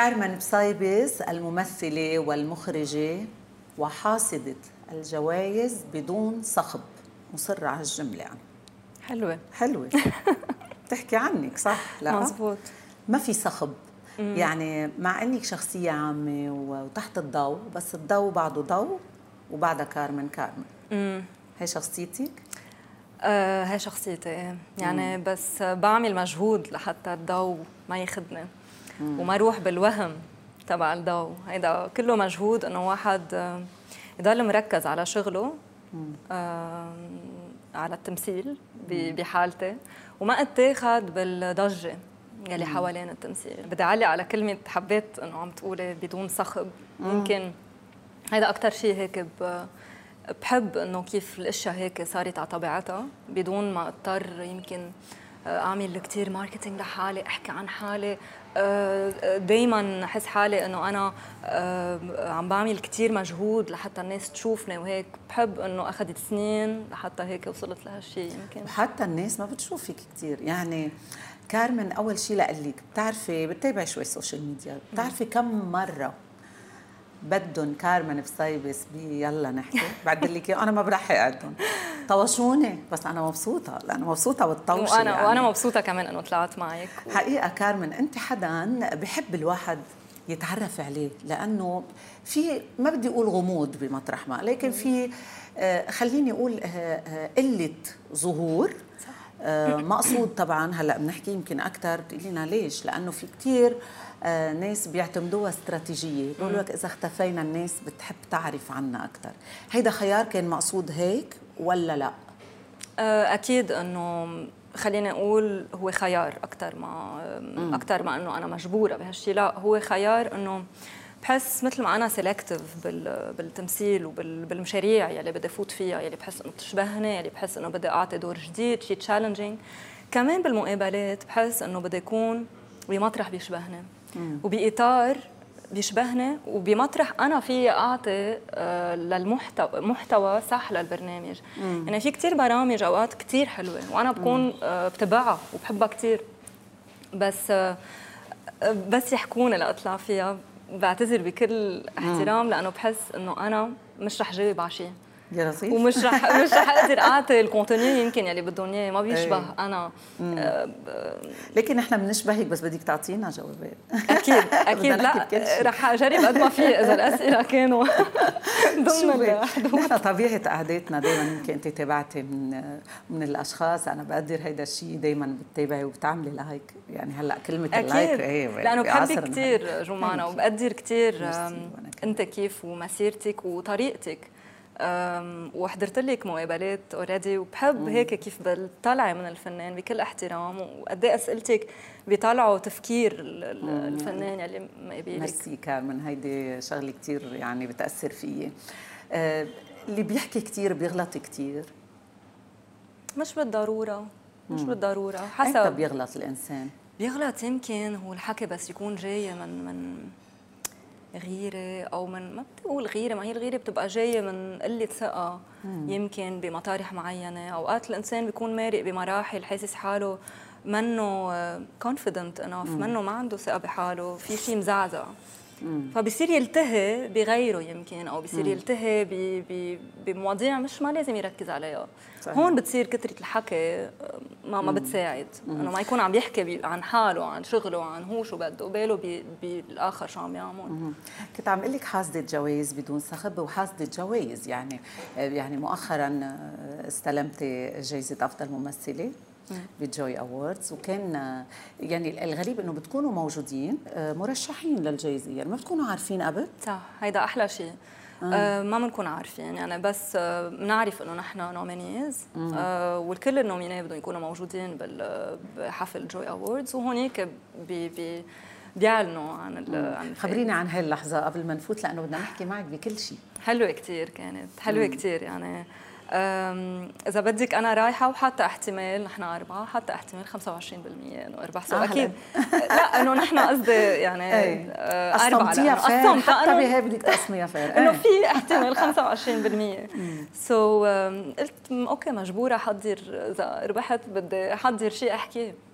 كارمن بصيبس الممثلة والمخرجة وحاصدة الجوائز بدون صخب مصرة على الجملة. يعني حلوة. حلوة. بتحكي عنك صح؟ لا. مزبوط ما في صخب. مم. يعني مع إنك شخصية عامة وتحت الضوء بس الضوء بعده ضوء وبعدها كارمن كارمن. مم. هي شخصيتك؟ آه هي شخصيتي يعني مم. بس بعمل مجهود لحتى الضوء ما ياخذني وما أروح بالوهم تبع الضوء. هيدا كله مجهود إنه واحد آه، يضل مركز على شغله آه على التمثيل بحالتي وما اتاخد بالضجة يلي حوالين التمثيل. بدي أعلق على كلمة حبيت إنه عم تقولي بدون صخب. يمكن هذا أكثر شيء هيك بحب إنه كيف الأشياء هيك صارت على طبيعتها بدون ما أضطر يمكن اعمل كثير marketing لحالي أحكي عن حالي. آه، دائما أحس حالي إنه أنا آه، عم بعمل كثير مجهود لحتى الناس تشوفني وهيك بحب إنه أخذت سنين لحتى هيك وصلت لهالشيء يمكن. وحتى الناس ما بتشوفك كثير يعني كارمن أول شيء لك بتعرفي بتتابعي شوي السوشيال ميديا بتعرفي كم مرة بدهم كارمن بصيبس بي يلا نحكي. بعد لك أنا ما برحق عندهم. طوشوني. بس أنا مبسوطة لأنه مبسوطة بالطوشه وأنا يعني. وأنا مبسوطة كمان إنه طلعت معك. و... حقيقة كارمن أنت حدا بحب الواحد يتعرف عليه لأنه في ما بدي أقول غموض بمطرح ما لكن في آه، خليني أقول آه، آه، قلة ظهور. مقصود طبعا هلأ بنحكي يمكن أكثر بتقولي لنا ليش؟ لأنه في كثير ناس بيعتمدوها استراتيجية. بيقولوا لك إذا اختفينا الناس بتحب تعرف عنا أكثر هيدا خيار كان مقصود هيك ولا لا؟ أكيد إنه خلينا نقول هو خيار أكثر ما أكثر ما إنه أنا مجبورة بهالشيء لا هو خيار إنه بحس مثل ما أنا selective بالتمثيل وبالمشاريع يلي بدي فوت فيها يلي بحس إنه بتشبهني يلي بحس إنه بدي أعطي دور جديد شيء challenging كمان بالمقابلات بحس إنه بدي يكون بمطرح بيشبهني. وبإطار بيشبهني وبمطرح أنا في أعطي آه، للمحتوى محتوى صح للبرنامج. مم. يعني في كثير برامج أوقات كثير حلوة وأنا بكون آه، بتبعها وبحبها كثير بس آه، بس يحكوني لاطلع فيها. بعتذر بكل احترام لأنه بحس إنه أنا مش رح جاوب على شيء يا لطيف ومش رح مش رح أقدر اعطي الكونتوني يمكن يلي بدهم اياه ما بيشبه إيه. أنا. آه لكن نحن بنشبهك بس بدك تعطينا جوابات. أكيد أكيد لا رح أجرب قد ما في إذا الأسئلة كانوا ضمن نحن طبيعة قعدتنا دائما يمكن أنت تابعتي من من الأشخاص. أنا بقدر هيدا الشيء دائما بتتابعي وبتعملي like يعني هلأ كلمة ال like إيه لأنه بحبك كثير جمانة وبقدر كثير أنت كيف ومسيرتك وطريقتك. وحضرت لك مقابلات already وبحب هيك كيف بتطلعي من الفنان بكل احترام وقد إيه أسئلتك بيطلعوا تفكير الفنان يلي مقابلك ميرسي كارمن هيدي شغلة كثير يعني بتأثر فيي. أه اللي بيحكي كثير بيغلط كثير مش بالضرورة. مش بالضرورة. حسب. بيغلط الإنسان؟ بيغلط يمكن هو الحكي بس يكون جاي من من غيرة أو من ما بتقول غيرة ما هي الغيرة بتبقى جاية من قلة ثقة. يمكن بمطارح معينة. أوقات الإنسان بيكون مارق بمراحل حاسس حاله منه كونفيدنت انف منه ما عنده ثقة بحاله في شيء مزعزع. فبصير يلتهي بغيره يمكن أو بصير يلتهي بمواضيع مش ما لازم يركز عليها. صحيح. هون بتصير كثره الحكي ما ما بتساعد. إنه ما يكون عم يحكي عن حاله عن شغله عن هو شو بده وباله بالآخر شو عم يعمل. كنت عم أقول لك حاسدة جوائز بدون صخب وحاسدة جوائز يعني يعني مؤخرا استلمتي جائزة أفضل ممثلة. ب Joy Awards وكان يعني الغريب إنه بتكونوا موجودين آه، مرشحين للجائزه يعني ما بتكونوا عارفين قبل. صح هيدا أحلى شيء. آه. آه ما بنكون عارفين. يعني بس بنعرف آه إنه نحن nominees آه والكل ال nominees بدهم يكونوا موجودين بحفل Joy Awards وهونيك بي بي بيعلنوا عن عن خبريني عن هاي اللحظة قبل ما نفوت لأنه بدنا نحكي معك بكل شيء. حلوة كثير كانت. حلوة كثير يعني. إذا بدك أنا رايحة وحاطة احتمال نحن أربعة حاطة احتمال 25% إنه اربح so أكيد. لا إنه نحن قصدي يعني آه، أربعة. قسمتيها حتى بهي بدك تقسميها fair إنه في احتمال 25% so قلت okay مجبورة احضر إذا ربحت بدي احضر شيء أحكيه.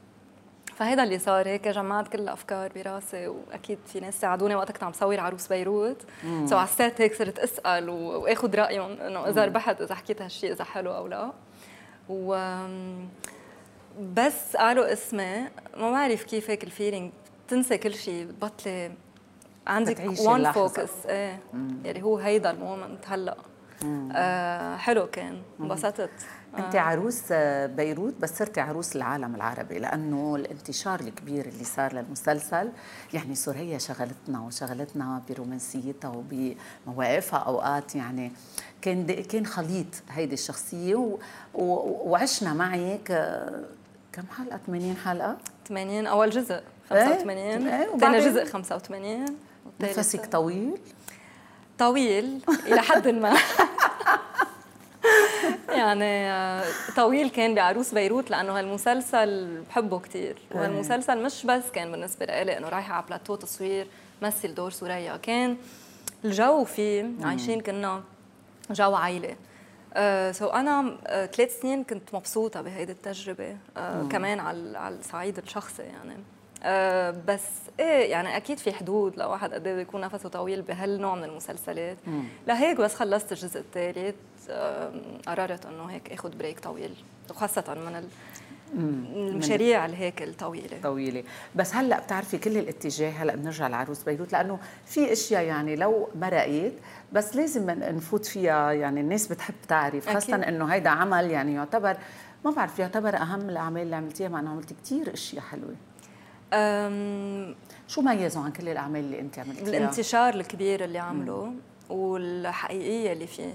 فهيدا اللي صار هيك جمعت كل الأفكار براسي وأكيد في ناس ساعدوني وقت كنت عم صور عروس بيروت. so على ال set هيك صرت أسأل وآخذ رأيهم إنه إذا ربحت إذا حكيت هالشيء إذا حلو أو لا. و بس قالوا اسمي ما بعرف كيف هيك ال feeling بتنسى كل شيء بتبطلي عندك one focus إيه. يعني هو هيدا ال moment هلأ. آه حلو كان انبسطت. انت آه. عروس بيروت بس صرتي عروس العالم العربي لأنه الانتشار الكبير اللي صار للمسلسل يعني سوريا شغلتنا وشغلتنا برومانسيتها وبمواقفها أوقات يعني كان كان خليط هيدي الشخصية و... و... وعشنا معك كم حلقة؟ 80 حلقة؟ 80 أول جزء 85 إيه؟ ثاني جزء 85 نفسك طويل؟ طويل إلى حد ما. يعني آه، طويل كان بعروس بيروت لأنه هالمسلسل بحبه كثير. وهالمسلسل مش بس كان بالنسبة لي انه رايحة على بلاتو تصوير مثل دور سوريا. كان الجو فيه عايشين كنا جو عائلة. so أنا أه ثلاث سنين كنت مبسوطة بهيدي التجربة كمان على على الصعيد الشخصي يعني. بس إيه يعني أكيد في حدود لواحد قد إيه بيكون نفسه طويل بهالنوع من المسلسلات. لهيك بس خلصت الجزء الثالث. قررت انه هيك اخذ break طويل وخاصة من المشاريع اللي هيك الطويلة. طويلة. بس هلأ بتعرفي كل الاتجاه هلأ بنرجع لعروس بيروت لأنه في أشياء يعني لو مرقت بس لازم نفوت فيها. يعني الناس بتحب تعرف خاصة إنه هيدا عمل يعني يعتبر ما بعرف يعتبر أهم الأعمال اللي عملتيها مع إنه عملتي كثير أشياء حلوة. شو ميزوا عن كل الأعمال اللي أنت عملتيها؟ الانتشار الكبير اللي عمله والحقيقية اللي فيه.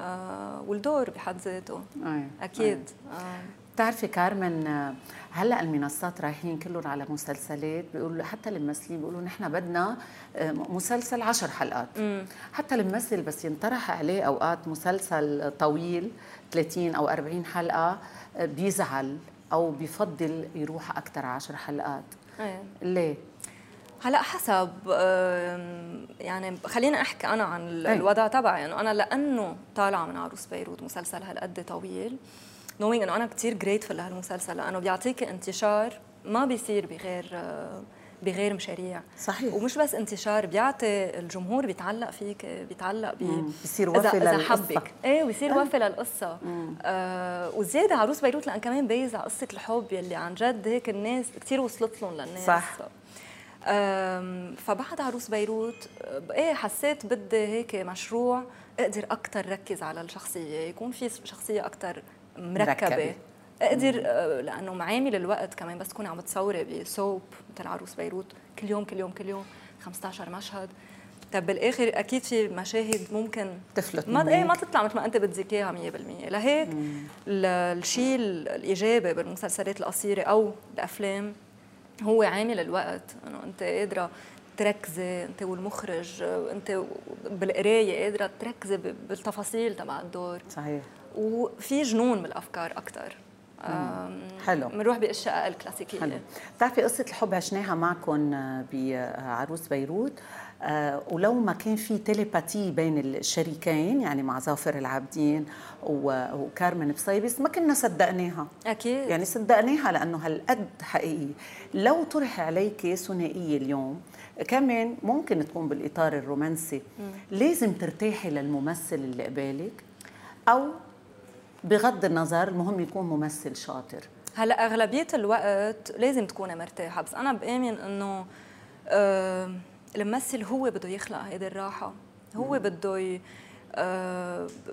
آه والدور بحد ذاته أي. أكيد أي. آه. بتعرفي كارمن آه، هلأ المنصات رايحين كلهم على مسلسلات بيقولوا حتى الممثلين بيقولوا نحن بدنا آه، مسلسل عشر حلقات مم. حتى الممثل بس ينطرح عليه أوقات مسلسل طويل 30 أو 40 حلقة آه، بيزعل أو بفضل يروح أكثر عشر حلقات أيه. ليه هلا حسب يعني خلينا أحكي أنا عن الوضع تبعي. إنه أنا لأنه طالعة من عروس بيروت مسلسل هالقد طويل نوينج إنه أنا كثير grateful لهالمسلسل لأنه بيعطيك انتشار ما بيصير بغير بغير مشاريع. صحيح. ومش بس انتشار بيعطي الجمهور بيتعلق فيك بيتعلق بي بيصير وفي إذا, إذا حبك. إيه بيصير أه. وفي للقصة. آه وزيادة عروس بيروت لأن كمان based على قصة الحب يلي عن جد هيك الناس كثير وصلت لهم للناس. صح. فبعد عروس بيروت إيه حسيت بدي هيك مشروع أقدر أكثر ركز على الشخصية يكون في شخصية أكثر مركبة, مركبة. أقدر آه، لأنه معامل الوقت كمان بس تكوني عم تصوري بسوب مثل عروس بيروت كل يوم كل يوم كل يوم 15 مشهد. طب بالآخر أكيد في مشاهد ممكن تفلت ما إيه ما تطلع مثل ما أنت بدك إياها 100% لهيك الشيء الإيجابي بالمسلسلات القصيرة أو الأفلام هو عامل الوقت. إنه أنت قادرة تركزي أنت والمخرج أنت بالقراية قادرة تركزي بالتفاصيل تبع الدور. صحيح. وفي جنون بالأفكار أكثر حلو. بنروح بأشياء الكلاسيكيه حلو. بتعرفي قصة الحب عشناها معكم بعروس بيروت. ولو ما كان في تيليباتي بين الشريكين يعني مع ظافر العابدين وكارمن بصيبس ما كنا صدقناها. أكيد. يعني صدقناها لأنه هالقد حقيقي. لو طرح عليك ثنائية اليوم كمان ممكن تكون بالإطار الرومانسي. لازم ترتاحي للممثل اللي قبالك أو بغض النظر المهم يكون ممثل شاطر. هلا أغلبية الوقت لازم تكوني مرتاحة بس أنا بآمن إنه آه الممثل هو بده يخلق هيدي الراحة هو بده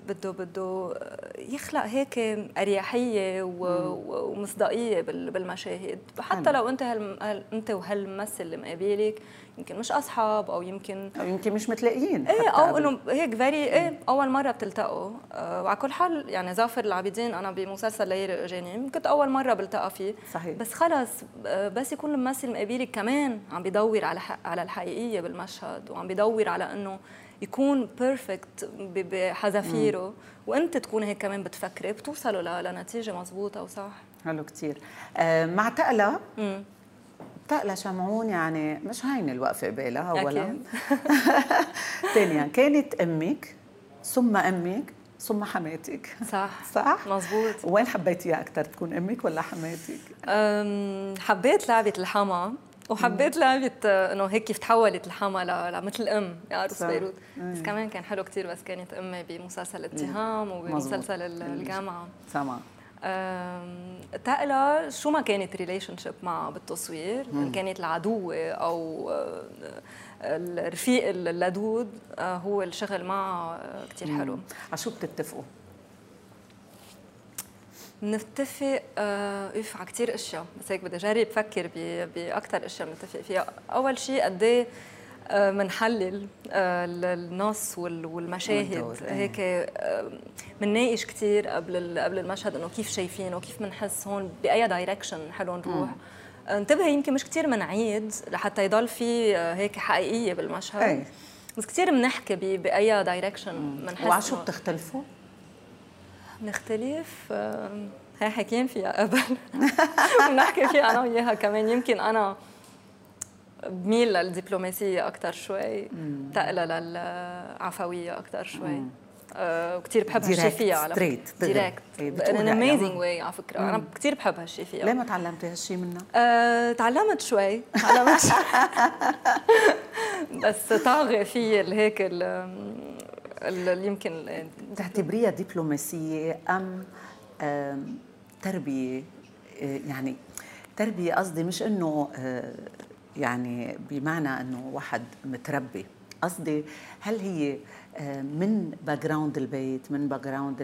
بده بده يخلق هيك أريحية ومصداقية بالمشاهد. حتى لو أنت هل أنت وهالممثل اللي مقابلك يمكن مش أصحاب أو يمكن أو يمكن مش متلاقيين إيه أو إنه هيك very إيه أول مرة بتلتقوا. آه وعلى كل حال يعني ظافر العابدين أنا بمسلسل ليالي الاجانب كنت أول مرة بلتقى فيه. صحيح. بس خلص آه بس يكون الممثل مقابلك كمان عم بدور على على الحقيقية بالمشهد وعم بدور على إنه يكون perfect بحذافيره وأنت تكون هيك كمان بتفكري بتوصلوا لنتيجة مضبوطه وصح حلو كثير آه مع تقلى تقلى شمعون يعني مش هين الوقفة قبالها اولا. ثانيا كانت أمك ثم أمك ثم حماتك. صح. صح؟ مزبوط. وين حبيتيها أكثر تكون أمك ولا حماتك؟ حبيت لعبة الحما وحبيت لعبة إنه هيك كيف تحولت الحما لمثل ام يا عروس بيروت. بس كمان كان حلو كثير بس كانت أمي بمسلسل اتهام وبمسلسل الجامعة. تمام تقلا شو ما كانت relationship معها بالتصوير؟ مم. كانت العدوة أو الرفيق اللدود آه، هو الشغل معها كثير حلو. على شو بتتفقوا؟ نتفق آه if على كثير أشياء بس هيك بدي اجرب أفكر باكثر أشياء بنتفق فيها. أول شيء قد إيه بنحلل آه النص والمشاهد. إيه. هيك بنناقش آه كثير قبل قبل المشهد إنه كيف شايفينه وكيف بنحس هون بأي direction حلو نروح. انتبهي يمكن مش كثير بنعيد لحتى يضل في آه، هيك حقيقية بالمشهد. أي. بس كثير بنحكي بأي direction بنحس وعلى شو بتختلفوا؟ نختلف. هي حكينا فيها قبل بنحكي فيها أنا وياها كمان. يمكن أنا بميل للدبلوماسية أكثر شوي تقلا للعفوية أكثر شوي. آه وكثير بحب هالشيء فيها على فكرة. direct in amazing way على فكرة. أنا كثير بحب هالشيء فيها ليه ما تعلمتي هالشيء منها؟ آه تعلمت شوي. تعلمت. بس طاغي في هيك اللي يمكن تعتبريها دبلوماسية آم تربية آه، يعني تربية قصدي مش إنه آه، يعني بمعنى إنه واحد متربي. قصدي هل هي من background البيت من background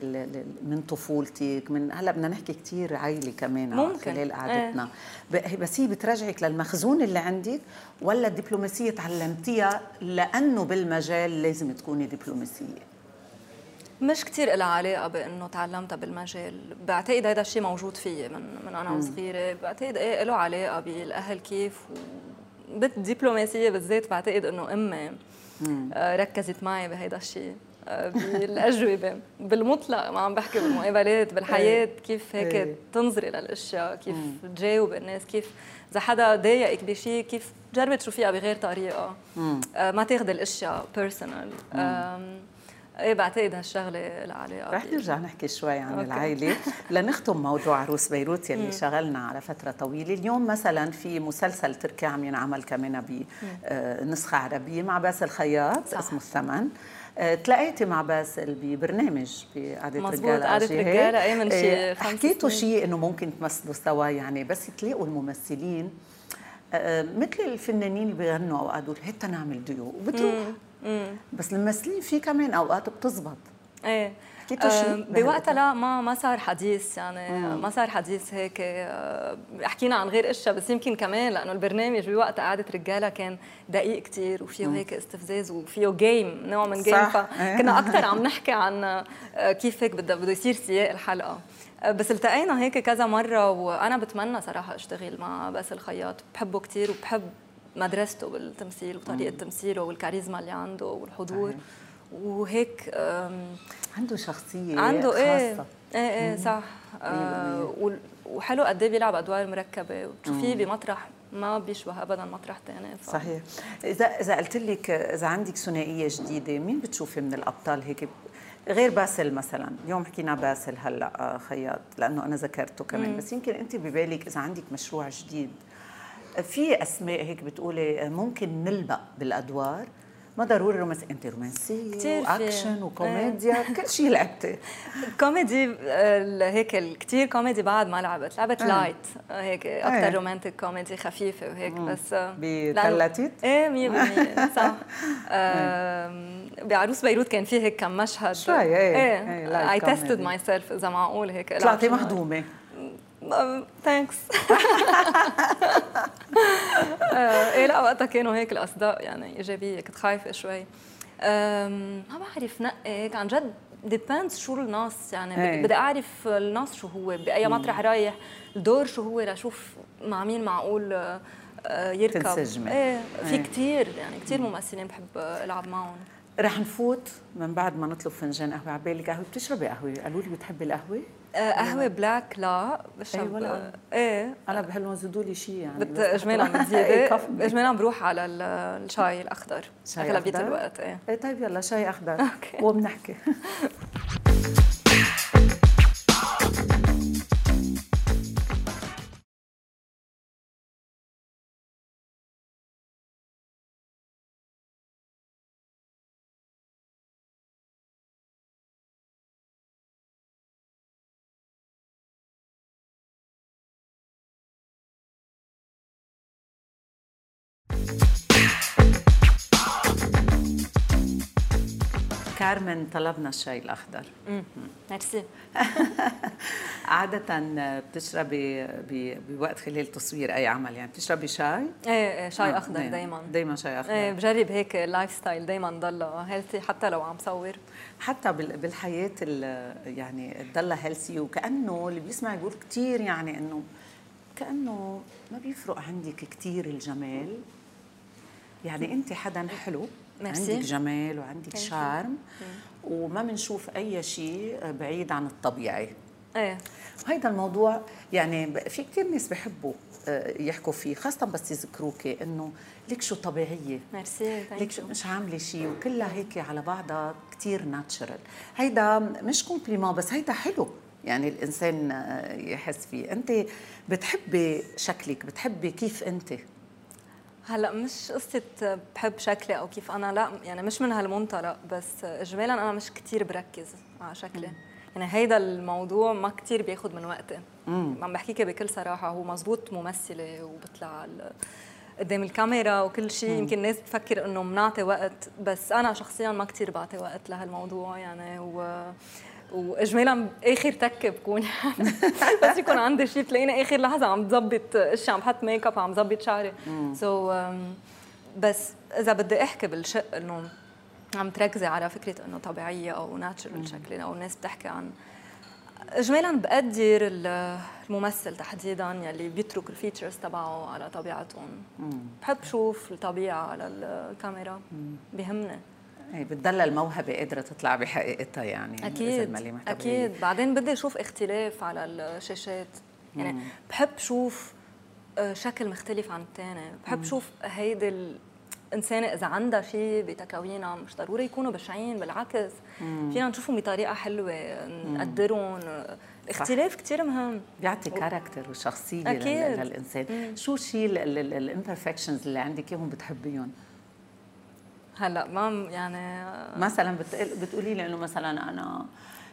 من طفولتك من هلا بدنا نحكي كثير عائلة كمان ممكن. خلال قعدتنا. إيه. بس هي بترجعك للمخزون اللي عندك ولا الدبلوماسية تعلمتيها؟ لأنه بالمجال لازم تكوني دبلوماسية. مش كثير لها علاقة بإنه تعلمتها بالمجال. بعتقد هذا الشيء موجود فيي من من أنا وصغيرة. بعتقد إيه له علاقة بالأهل كيف و... بالدبلوماسية بالذات. بعتقد إنه امي آه، ركزت معي بهذا الشيء آه، بالأجوبة بالمطلق ما عم بحكي بالمقابلات بالحياة إيه. كيف هيك إيه. تنظري للأشياء كيف تجاوب الناس كيف إذا حدا ضايقك بشيء كيف جربي تشوفيها بغير طريقة. آه، ما تاخذي الأشياء personal إيه بعتقد هالشغله لها علاقه رح نرجع نحكي شوي عن okay. العائلة. لنختم موضوع عروس بيروت يلي شغلنا على فترة طويلة. اليوم مثلا في مسلسل تركي عم ينعمل كمان بنسخه عربية مع باسل خياط صح. اسمه الثمن. آه، تلاقيتي مع باسل ببرنامج بقعدة رجالة قعدة رجالة أي من شي آه، حكيتوا شيء إنه ممكن تمثلوا سوا يعني بس تلاقوا الممثلين آه، مثل الفنانين اللي بيغنوا اوقات هيك نعمل ديو. وبتروح بس الممثلين في كمان اوقات بتزبط. إيه. أه بوقتها لا ما ما صار حديث يعني مم. ما صار حديث هيك أه حكينا عن غير إشياء بس يمكن كمان لأنه البرنامج بوقتها قعدة رجالة كان دقيق كثير وفيه مم. هيك استفزاز وفيه game نوع من game فكنا أكثر عم نحكي عن آه، كيف هيك بده بده يصير سياق الحلقة. آه، بس التقينا هيك كذا مرة وأنا بتمنى صراحة أشتغل مع باسل خياط بحبه كثير وبحب مدرسته بالتمثيل وطريقة تمثيله والكاريزما اللي عنده والحضور. صحيح. وهيك عنده شخصية عنده إيه خاصة. إيه إيه صح. آه وحلو قد إيه بيلعب أدوار مركبة. وبتشوفيه بمطرح ما بيشبه ابدا مطرح ثاني ف... صحيح. إذا إذا قلت لك إذا عندك ثنائية جديدة مين بتشوفي من الأبطال هيك؟ غير باسل مثلا. اليوم حكينا باسل هلأ آه، خياط لأنه أنا ذكرته كمان. مم. بس يمكن أنت ببالك إذا عندك مشروع جديد في أسماء هيك بتقولي ممكن نلبق بالأدوار ما ضروري رومانسي انت رومانسيه وأكشن وكوميديا إيه. كل شيء لعبتي كوميدي هيك كثير كوميدي بعد ما لعبت لعبت. light هيك أكثر. romantic comedy خفيفة وهيك. بس بثلتت؟ إيه 100% صح بعروس بيروت كان في هيك كم مشهد شوي إيه إيه I tested myself إذا معقول هيك طلعتي مهضومه thanks آه، إيه لا وقتها كانوا هيك الأصداء يعني إيجابية كنت خايفة شوي. ما بعرف نقي هيك عن جد depends شو النص يعني. إيه. بدي أعرف النص شو هو بأي مطرح رايح الدور شو هو لشوف مع مين معقول آه، يركب. تنسجمي إيه في إيه. كثير يعني كثير ممثلين بحب ألعب معهم. رح نفوت من بعد ما نطلب فنجان قهوة. على بالك قهوة؟ بتشربي قهوة؟ قالوا لي بتحبي القهوة. آه، قهوة black لا بشرب أيوة إيه. أنا بحلو زيدوا لي شيء يعني بت اجمالا زيادة اجمالا بروح على الشاي الأخضر أغلبية الوقت إيه. إيه طيب يلا شاي أخضر. okay. وبنحكي. كارمن طلبنا الشاي الأخضر. ميرسي. عادة بتشربي بوقت خلال تصوير أي عمل يعني بتشربي شاي؟ إيه شاي آه أخضر دايما. دايما شاي أخضر. إيه بجرب هيك ال lifestyle دايما ضلها healthy حتى لو عم صور. حتى بالحياة يعني تضلها healthy وكأنه اللي بيسمع يقول كثير يعني إنه كأنه ما بيفرق عندك كثير الجمال. يعني أنت حدا حلو. ميرسي. عندك جمال وعندك charme. وما بنشوف أي شيء بعيد عن الطبيعي. إيه. وهيدا الموضوع يعني في كثير ناس بحبوا آه، يحكوا فيه خاصة بس يذكروكي إنه ليك شو طبيعية. ميرسي ليك شو مش عاملة شيء وكلها هيك على بعضها كثير natural هيدا مش compliment بس هيدا حلو يعني الإنسان آه، يحس فيه. أنت بتحبي شكلك بتحبي كيف أنت؟ هلا مش قصة بحب شكلي أو كيف أنا لا يعني مش من هالمنطلق بس اجمالا أنا مش كثير بركز على شكلي. يعني هيدا الموضوع ما كثير بياخذ من وقتي. عم بحكيك بكل صراحة هو مزبوط ممثلة وبطلع قدام الكاميرا وكل شيء. يمكن الناس بتفكر إنه بنعطي وقت بس أنا شخصيا ما كثير بعطي وقت لهالموضوع يعني و واجمالا آخر تكه بكون. بس يكون عندي شيء تلاقيني آخر لحظة عم بظبط إشي عم بحط ميك اب عم بظبط شعري. so, um, بس إذا بدي أحكي بالشق إنه عم تركزي على فكرة إنه طبيعية أو natural شكلي أو الناس بتحكي عن اجمالا بقدر الممثل تحديدا يلي بيترك ال features تبعه على طبيعتهم. بحب شوف الطبيعة على الكاميرا. بيهمني إيه بتضل الموهبة قادرة تطلع بحقيقتها يعني أكيد أكيد بعدين بدي أشوف اختلاف على الشاشات يعني مم. بحب شوف آه، شكل مختلف عن الثاني بحب. شوف هيدي الإنسانة إذا عندها شيء بتكوينها مش ضروري يكونوا بشعين بالعكس مم. فينا نشوفهم بطريقة حلوة نقدرهم الاختلاف كثير مهم بيعطي character وشخصية أكيد. للإنسان مم. شو الشيء ال imperfections اللي عندك إياهم بتحبيهم؟ هلأ ما يعني مثلا بتقولي لي إنه مثلا أنا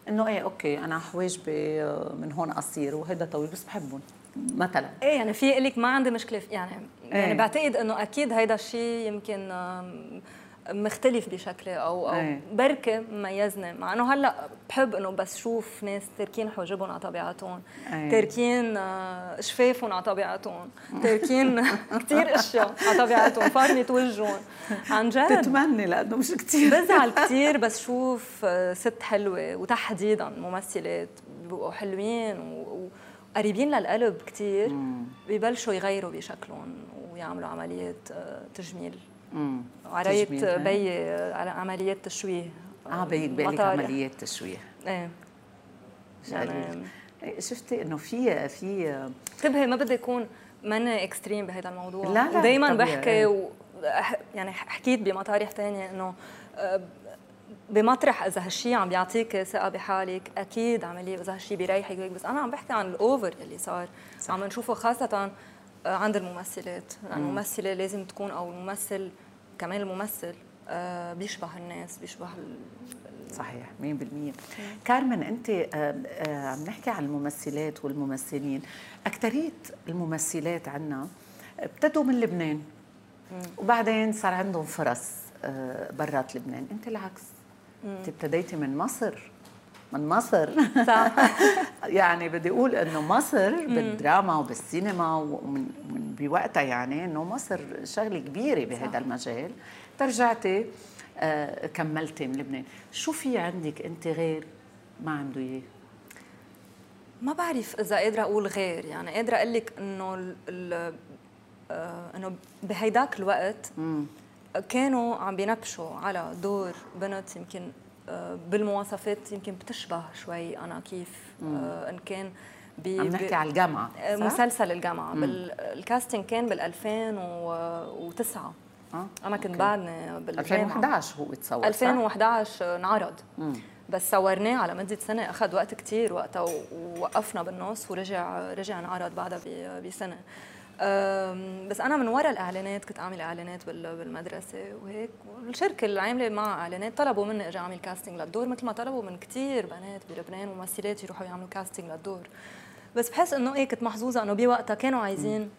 إنه إيه أوكي أنا حواجبي من هون قصير وهيدا طويل بس بحبهم مثلا إيه يعني في لك ما عندي مشكلة يعني يعني إيه؟ يعني بعتقد إنه أكيد هيدا الشيء يمكن مختلف بشكله أو أو أيه. بركه مميزني مع إنه هلأ بحب إنه بس شوف ناس تركين حجبهم على طبيعتهم. أيه. تركين آه، شفافهم على طبيعتهم. تركين كثير أشياء على طبيعتهم. فارمه وجههم عن جد. بتتمني لأنه مش كثير بزعل كثير بس شوف آه، ست حلوة وتحديدا ممثلات بيبقوا حلوين وقريبين للقلب كثير ببلشوا يغيروا بشكلهم ويعملوا عمليات آه، تجميل. وعراية بي على عمليات تشويه. آه بيك بقلك عمليات تشويه. إيه. يعني شفتي إنه في في انتبهي ما بدي اكون ماني extreme بهذا الموضوع. لا لا دائما بحكي و... يعني حكيت بمطارح ثانية إنه آه، بمطرح إذا هالشيء عم بيعطيك ثقة بحالك أكيد عملية إذا هالشيء بيريحك بس أنا عم بحكي عن ال over اللي صار. صح. عم نشوفه خاصة عند الممثلات. يعني الممثله لازم تكون أو الممثل كمان الممثل آه، بيشبه الناس بيشبه صحيح 100% كارمن أنت آه، عم نحكي عن الممثلات والممثلين. اكثريه الممثلات عنا ابتدوا من لبنان. وبعدين صار عندهم فرص برات لبنان. أنت العكس. أنت ابتديتي من مصر. من مصر. صح. يعني بدي أقول إنه مصر بالدراما وبالسينما ومن من بوقتها يعني إنه مصر شغلة كبيرة بهذا المجال. ترجعتي آه كملتي من لبنان. شو في عندك أنت غير ما عنده إياه؟ ما بعرف إذا قادرة أقول غير. يعني قادرة أقول لك إنه آه إنه بهيداك الوقت مم. كانوا عم بينبشوا على دور بنت يمكن بالمواصفات يمكن بتشبه شوي أنا كيف آه، إن كان عم نحكي على الجامعة آه، صح؟ مسلسل الجامعة. الكاستنج كان بال 2009 آه. أنا كنت بعدني بال 2011 هو تصور 2011 انعرض. بس صورناه على مدة سنة أخذ وقت كثير وقتها ووقفنا بالنص ورجع رجع انعرض بعدها بسنة. بس أنا من وراء الإعلانات كنت أعمل إعلانات بالمدرسة وهيك والشركة اللي عاملة مع إعلانات طلبوا مني أجي أعمل كاستنج للدور مثل ما طلبوا من كثير بنات بلبنان ممثلات يروحوا يعملوا كاستنج للدور. بس بحس إنه إيه كنت محظوظة إنه بوقتها كانوا عايزين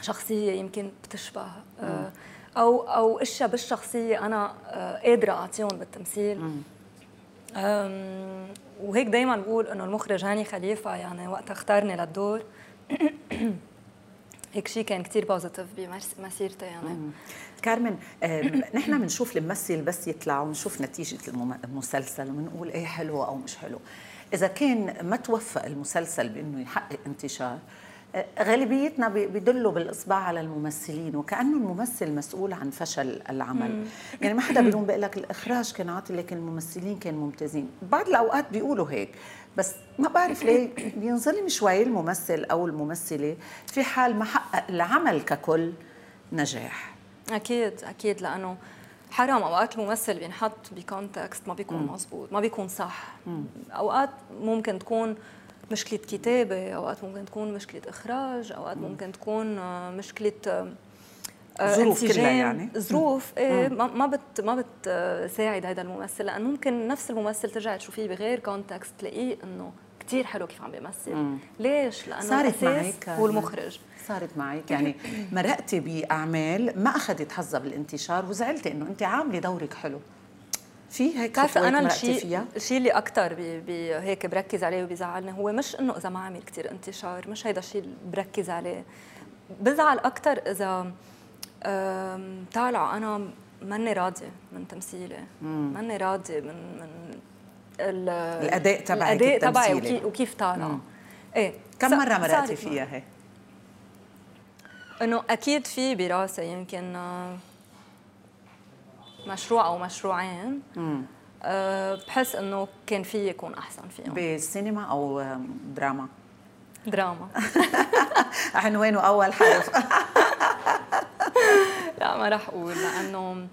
شخصية يمكن بتشبه آه، أو أو إشياء بالشخصية أنا آه، قادرة أعطيهم بالتمثيل. وهيك دائما بقول إنه المخرج هاني خليفة يعني وقت اختارني للدور. هيك شيء كان كثير positive بمسيرتي يعني كارمن نحن بنشوف الممثل بس يطلع وبنشوف نتيجة المسلسل وبنقول إيه حلو أو مش حلو. إذا كان ما توفق المسلسل بإنه يحقق انتشار غالبيتنا بي- بيدلوا بالإصبع على الممثلين وكأنه الممثل مسؤول عن فشل العمل. يعني ما حدا بيلوم بيقول لك الإخراج كان عاطل لكن الممثلين كانوا ممتازين. بعض الأوقات بيقولوا هيك بس ما بعرف ليه بينظلم شوي الممثل أو الممثلة في حال ما حقق العمل ككل نجاح. أكيد أكيد لأنه حرام. أوقات الممثل بينحط ب context ما بيكون مزبوط ما بيكون صح. أوقات ممكن تكون مشكلة كتابة أوقات ممكن تكون مشكلة إخراج أوقات ممكن تكون آه، مشكلة آه، آه، ظروف كلها. يعني. ظروف إيه ما ما بت ما بتساعد هذا الممثل لأنه ممكن نفس الممثل ترجع تشوفيه بغير كونتكست تلاقيه إنه كثير حلو كيف عم بيمثل. ليش؟ لأنه صارت معك هو المخرج. صارت معك. يعني مرقتي بأعمال ما أخذت حظها بالانتشار وزعلتي إنه أنت عاملة دورك حلو. في هيك خطوات أنا الشيء الشيء اللي أكثر بي بي هيك بركز عليه وبيزعلني هو مش إنه إذا ما عمل كثير انتشار مش هيدا الشيء اللي بركز عليه. بزعل أكثر إذا طالعة أنا ماني راضية من تمثيلي ماني راضية من من ال- الأداء تبعك الأداء تبعي. وكيف, وكيف طالعة. إيه كم مرة مرقتي. فيها هيك؟ إنه أكيد في براسي يمكن آه، مشروع أو مشروعين أه بحس إنه كان في يكون أحسن فيهم. بالسينما أو دراما؟ دراما. عنوانه أول حرف؟ لا ما رح أقول لأنه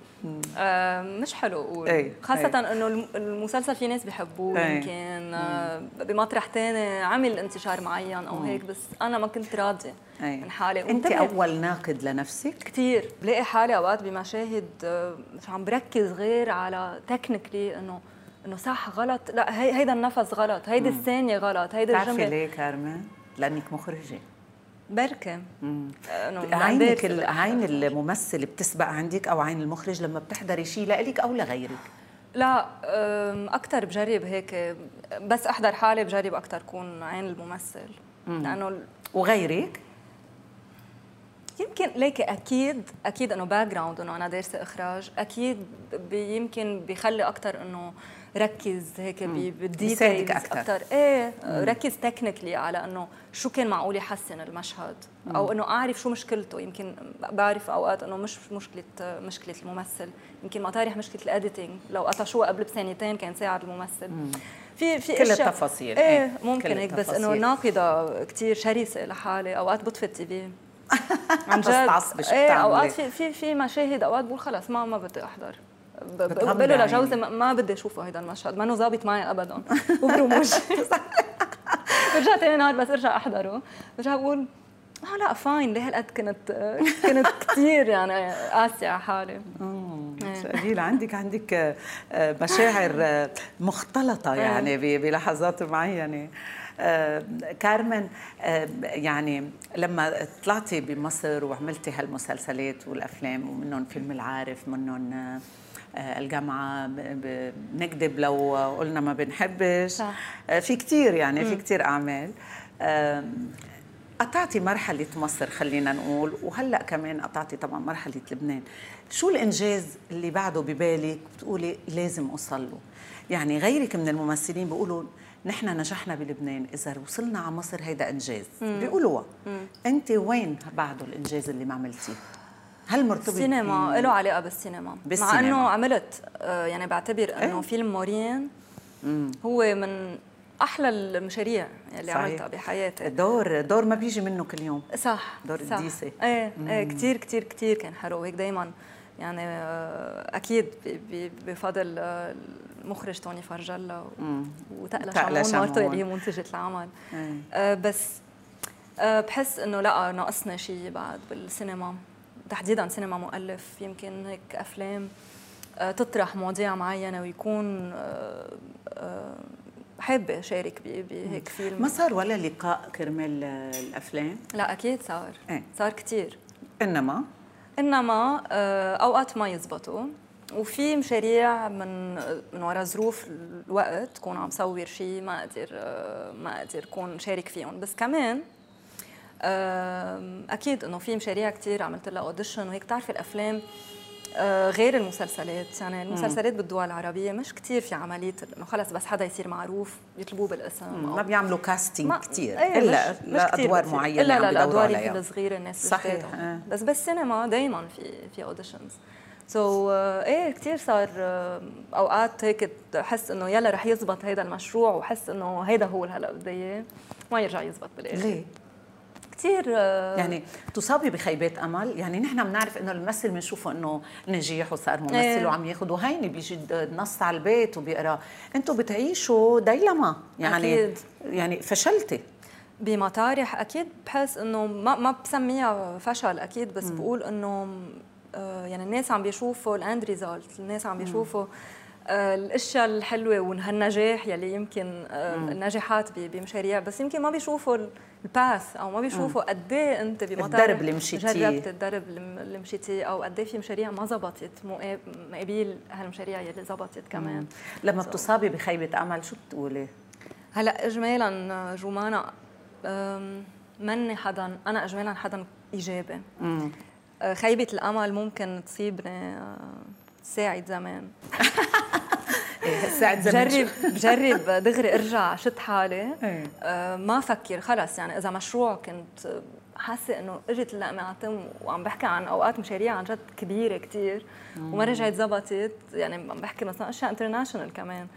آه مش حلو أقول. إيه، خاصة إنه الم- المسلسل في ناس بيحبوه إيه. يمكن آه بمطرح تاني عمل انتشار معين أو هيك بس أنا ما كنت راضية أي. من حالي. أنت اول ناقد لنفسك؟ كثير بلاقي حالي أوقات بمشاهد آه، مش عم بركز غير على تكنيكلي إنه إنه صح غلط. لا هي هيدا النفس غلط. هيدي الثانية غلط. هيدي بتعرفي الجمله ليه كارمن؟ لأنك مخرجة. بركة. انه عينك عين الممثل بتسبق عندك أو عين المخرج لما بتحضري شيء لإلك أو لغيرك؟ لا أكثر بجرب هيك بس أحضر حالي بجرب أكثر كون عين الممثل. لأنه وغيرك؟ يمكن ليكي أكيد أكيد إنه background إنه أنا دارسه إخراج أكيد يمكن بيخلي أكثر إنه ركز هيك بال details. أكثر إيه ركز technically على إنه شو كان معقول يحسن المشهد أو إنه أعرف شو مشكلته. يمكن بعرف أوقات إنه مش مشكلة مشكلة الممثل. يمكن ما تعرف مشكلة ال editing لو قطشوها قبل بسنتين كان ساعد الممثل. في في كل أشياء- التفاصيل، إيه إيه، ممكن هيك بس إنه. ناقدة كثير شرسة لحالي. أوقات بطفي التي في. عن جد. شو إيه؟ أوقات في في في مشاهد أوقات بقول خلص ما ما بدي أحضر. بقول له عينك. لجوزي ما- بدي أشوفه هيدا المشهد ما ظابط معي ابدا. وبرموش برجع تاني نهار بس ارجع أحضره. برجع بقول آه لا فاين ليه هالقد كنت كنت كثير يعني قاسية على حالي. قليل عندك عندك آه، آه، مشاعر آه، مختلطة يعني ب- بلحظات معينة. آه، كارمن آه، يعني لما طلعتي بمصر وعملتي هالمسلسلات والأفلام ومنهم فيلم العارف منهم آه، آه، ب- بنكذب لو قلنا ما بنحبش. صح. آه، في كتير يعني في كتير أعمال. آم، قطعتي مرحلة مصر خلينا نقول وهلأ كمان قطعتي طبعا مرحلة لبنان، شو الإنجاز اللي بعده ببالك بتقولي لازم أوصل له؟ يعني غيرك من الممثلين بيقولوا نحن نجحنا بلبنان، إذا وصلنا على مصر هيدا إنجاز، بيقولوها. أنت وين بعده الإنجاز اللي ما عملتيه؟ هل مرتبط السينما له علاقة بالسينما مع بالسينما. إنه عملت آه، يعني بعتبر إنه إيه. فيلم مورين هو من أحلى المشاريع اللي صحيح. عملتها بحياتي دور دور ما بيجي منه كل يوم صح دور صح. الديسة. إيه إيه كثير كثير كثير كان حلو وهيك دائما يعني آه، أكيد بفضل آه، المخرج توني فرجلا و- وتقلى تقلى شمعون مرته. اللي هي منتجة العمل إيه. آه، بس بحس إنه لأ ناقصنا شيء بعد بالسينما تحديدا سينما مؤلف يمكن هيك أفلام آه، تطرح مواضيع معينة ويكون آه، آه، حابه شارك بهيك فيلم. ما صار ولا لقاء كرمال الأفلام؟ لا أكيد صار. إيه. صار كثير إنما؟ آه، أوقات ما يزبطوا. وفي مشاريع من من وراء ظروف الوقت كون عم صور شيء ما أقدر ما أقدر كون شارك فيهم. بس كمان أكيد إنه في مشاريع كثير عملت لها اوديشن وهيك بتعرفي الأفلام آه، غير المسلسلات. يعني المسلسلات بالدول العربية مش كثير في عملية انه خلص بس حدا يصير معروف يطلبوه بالاسم ما بيعملوا casting كثير إيه إلا لأدوار معينة إلا لا الادوار اللي الصغيرة الناس صحيح آه. بس بالسينما دائما في في auditions so, uh, إيه كثير صار uh, أوقات هيك تحس إنه يلا رح يزبط هيدا المشروع وحس إنه هيدا هو هلا بدي اياه ما يرجع يزبط بالآخر. ليه؟ كثير آه، يعني تصابي بخيبات أمل يعني نحن بنعرف إنه الممثل بنشوفه إنه نجيح وصار ممثل إيه. وعم ياخذ وهيني بيجي نص على البيت وبيقرأ أنتم بتعيشوا ديلما يعني أكيد. يعني فشلتي بمطارح أكيد بحس إنه ما ما بسميها فشل أكيد بس م. بقول إنه آه، يعني الناس عم بيشوفوا الأند ريزلت الناس عم بيشوفوا آه، الأشياء الحلوة وهالنجاح يلي يمكن النجاحات بمشاريع بس يمكن ما بيشوفوا الباث أو ما بيشوفوا قد إيه أنت بمطار الدرب اللي مشيتيه جربت الدرب اللي مشيتيه أو قد إيه في مشاريع ما زبطت مقابل هالمشاريع يلي زبطت كمان. لما بتصابي بخيبة أمل شو بتقولي؟ هلأ اجمالا جمانة مني حدا أنا اجمالا حدا إيجابي. آه، خيبة الأمل ممكن تصيبني آه، ساعد زمان. ساعد زمان. بجرب بجرب دغري ارجع شد حالي. إيه. آه ما فكر خلص يعني إذا مشروع كنت حاسة إنه إجت اللقمه عتم وعم بحكي عن أوقات مشاريع عن جد كبيرة كثير وما رجعت زبطت يعني عم بحكي مثلا أشياء international كمان.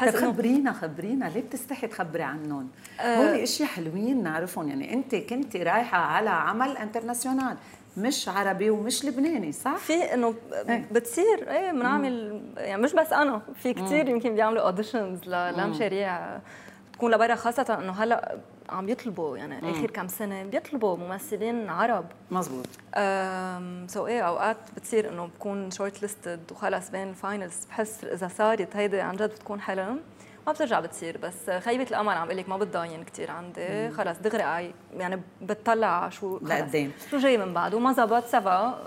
طيب خبرينا خبرينا ليه بتستحي تخبري عنهم؟ آه. هول إشياء حلوين نعرفهم يعني أنت كنت رايحة على عمل international مش عربي ومش لبناني صح؟ في إنه إيه. بتصير إيه بنعمل يعني مش بس أنا في كثير يمكن بيعملوا auditions لمشاريع تكون لبرا خاصة إنه هلأ عم يطلبوا يعني مم. آخر كم سنة بيطلبوا ممثلين عرب. مزبوط so إيه أوقات بتصير إنه بكون shortlisted وخلص بين ال finals بحس إذا صارت هيدي عن جد بتكون حلم. ما بترجع بتصير بس خيبة الأمل عم بقول لك ما بتضاين كثير عندي. خلص دغري يعني بتطلع شو لقدام. شو جاي من بعد وما زبط سبا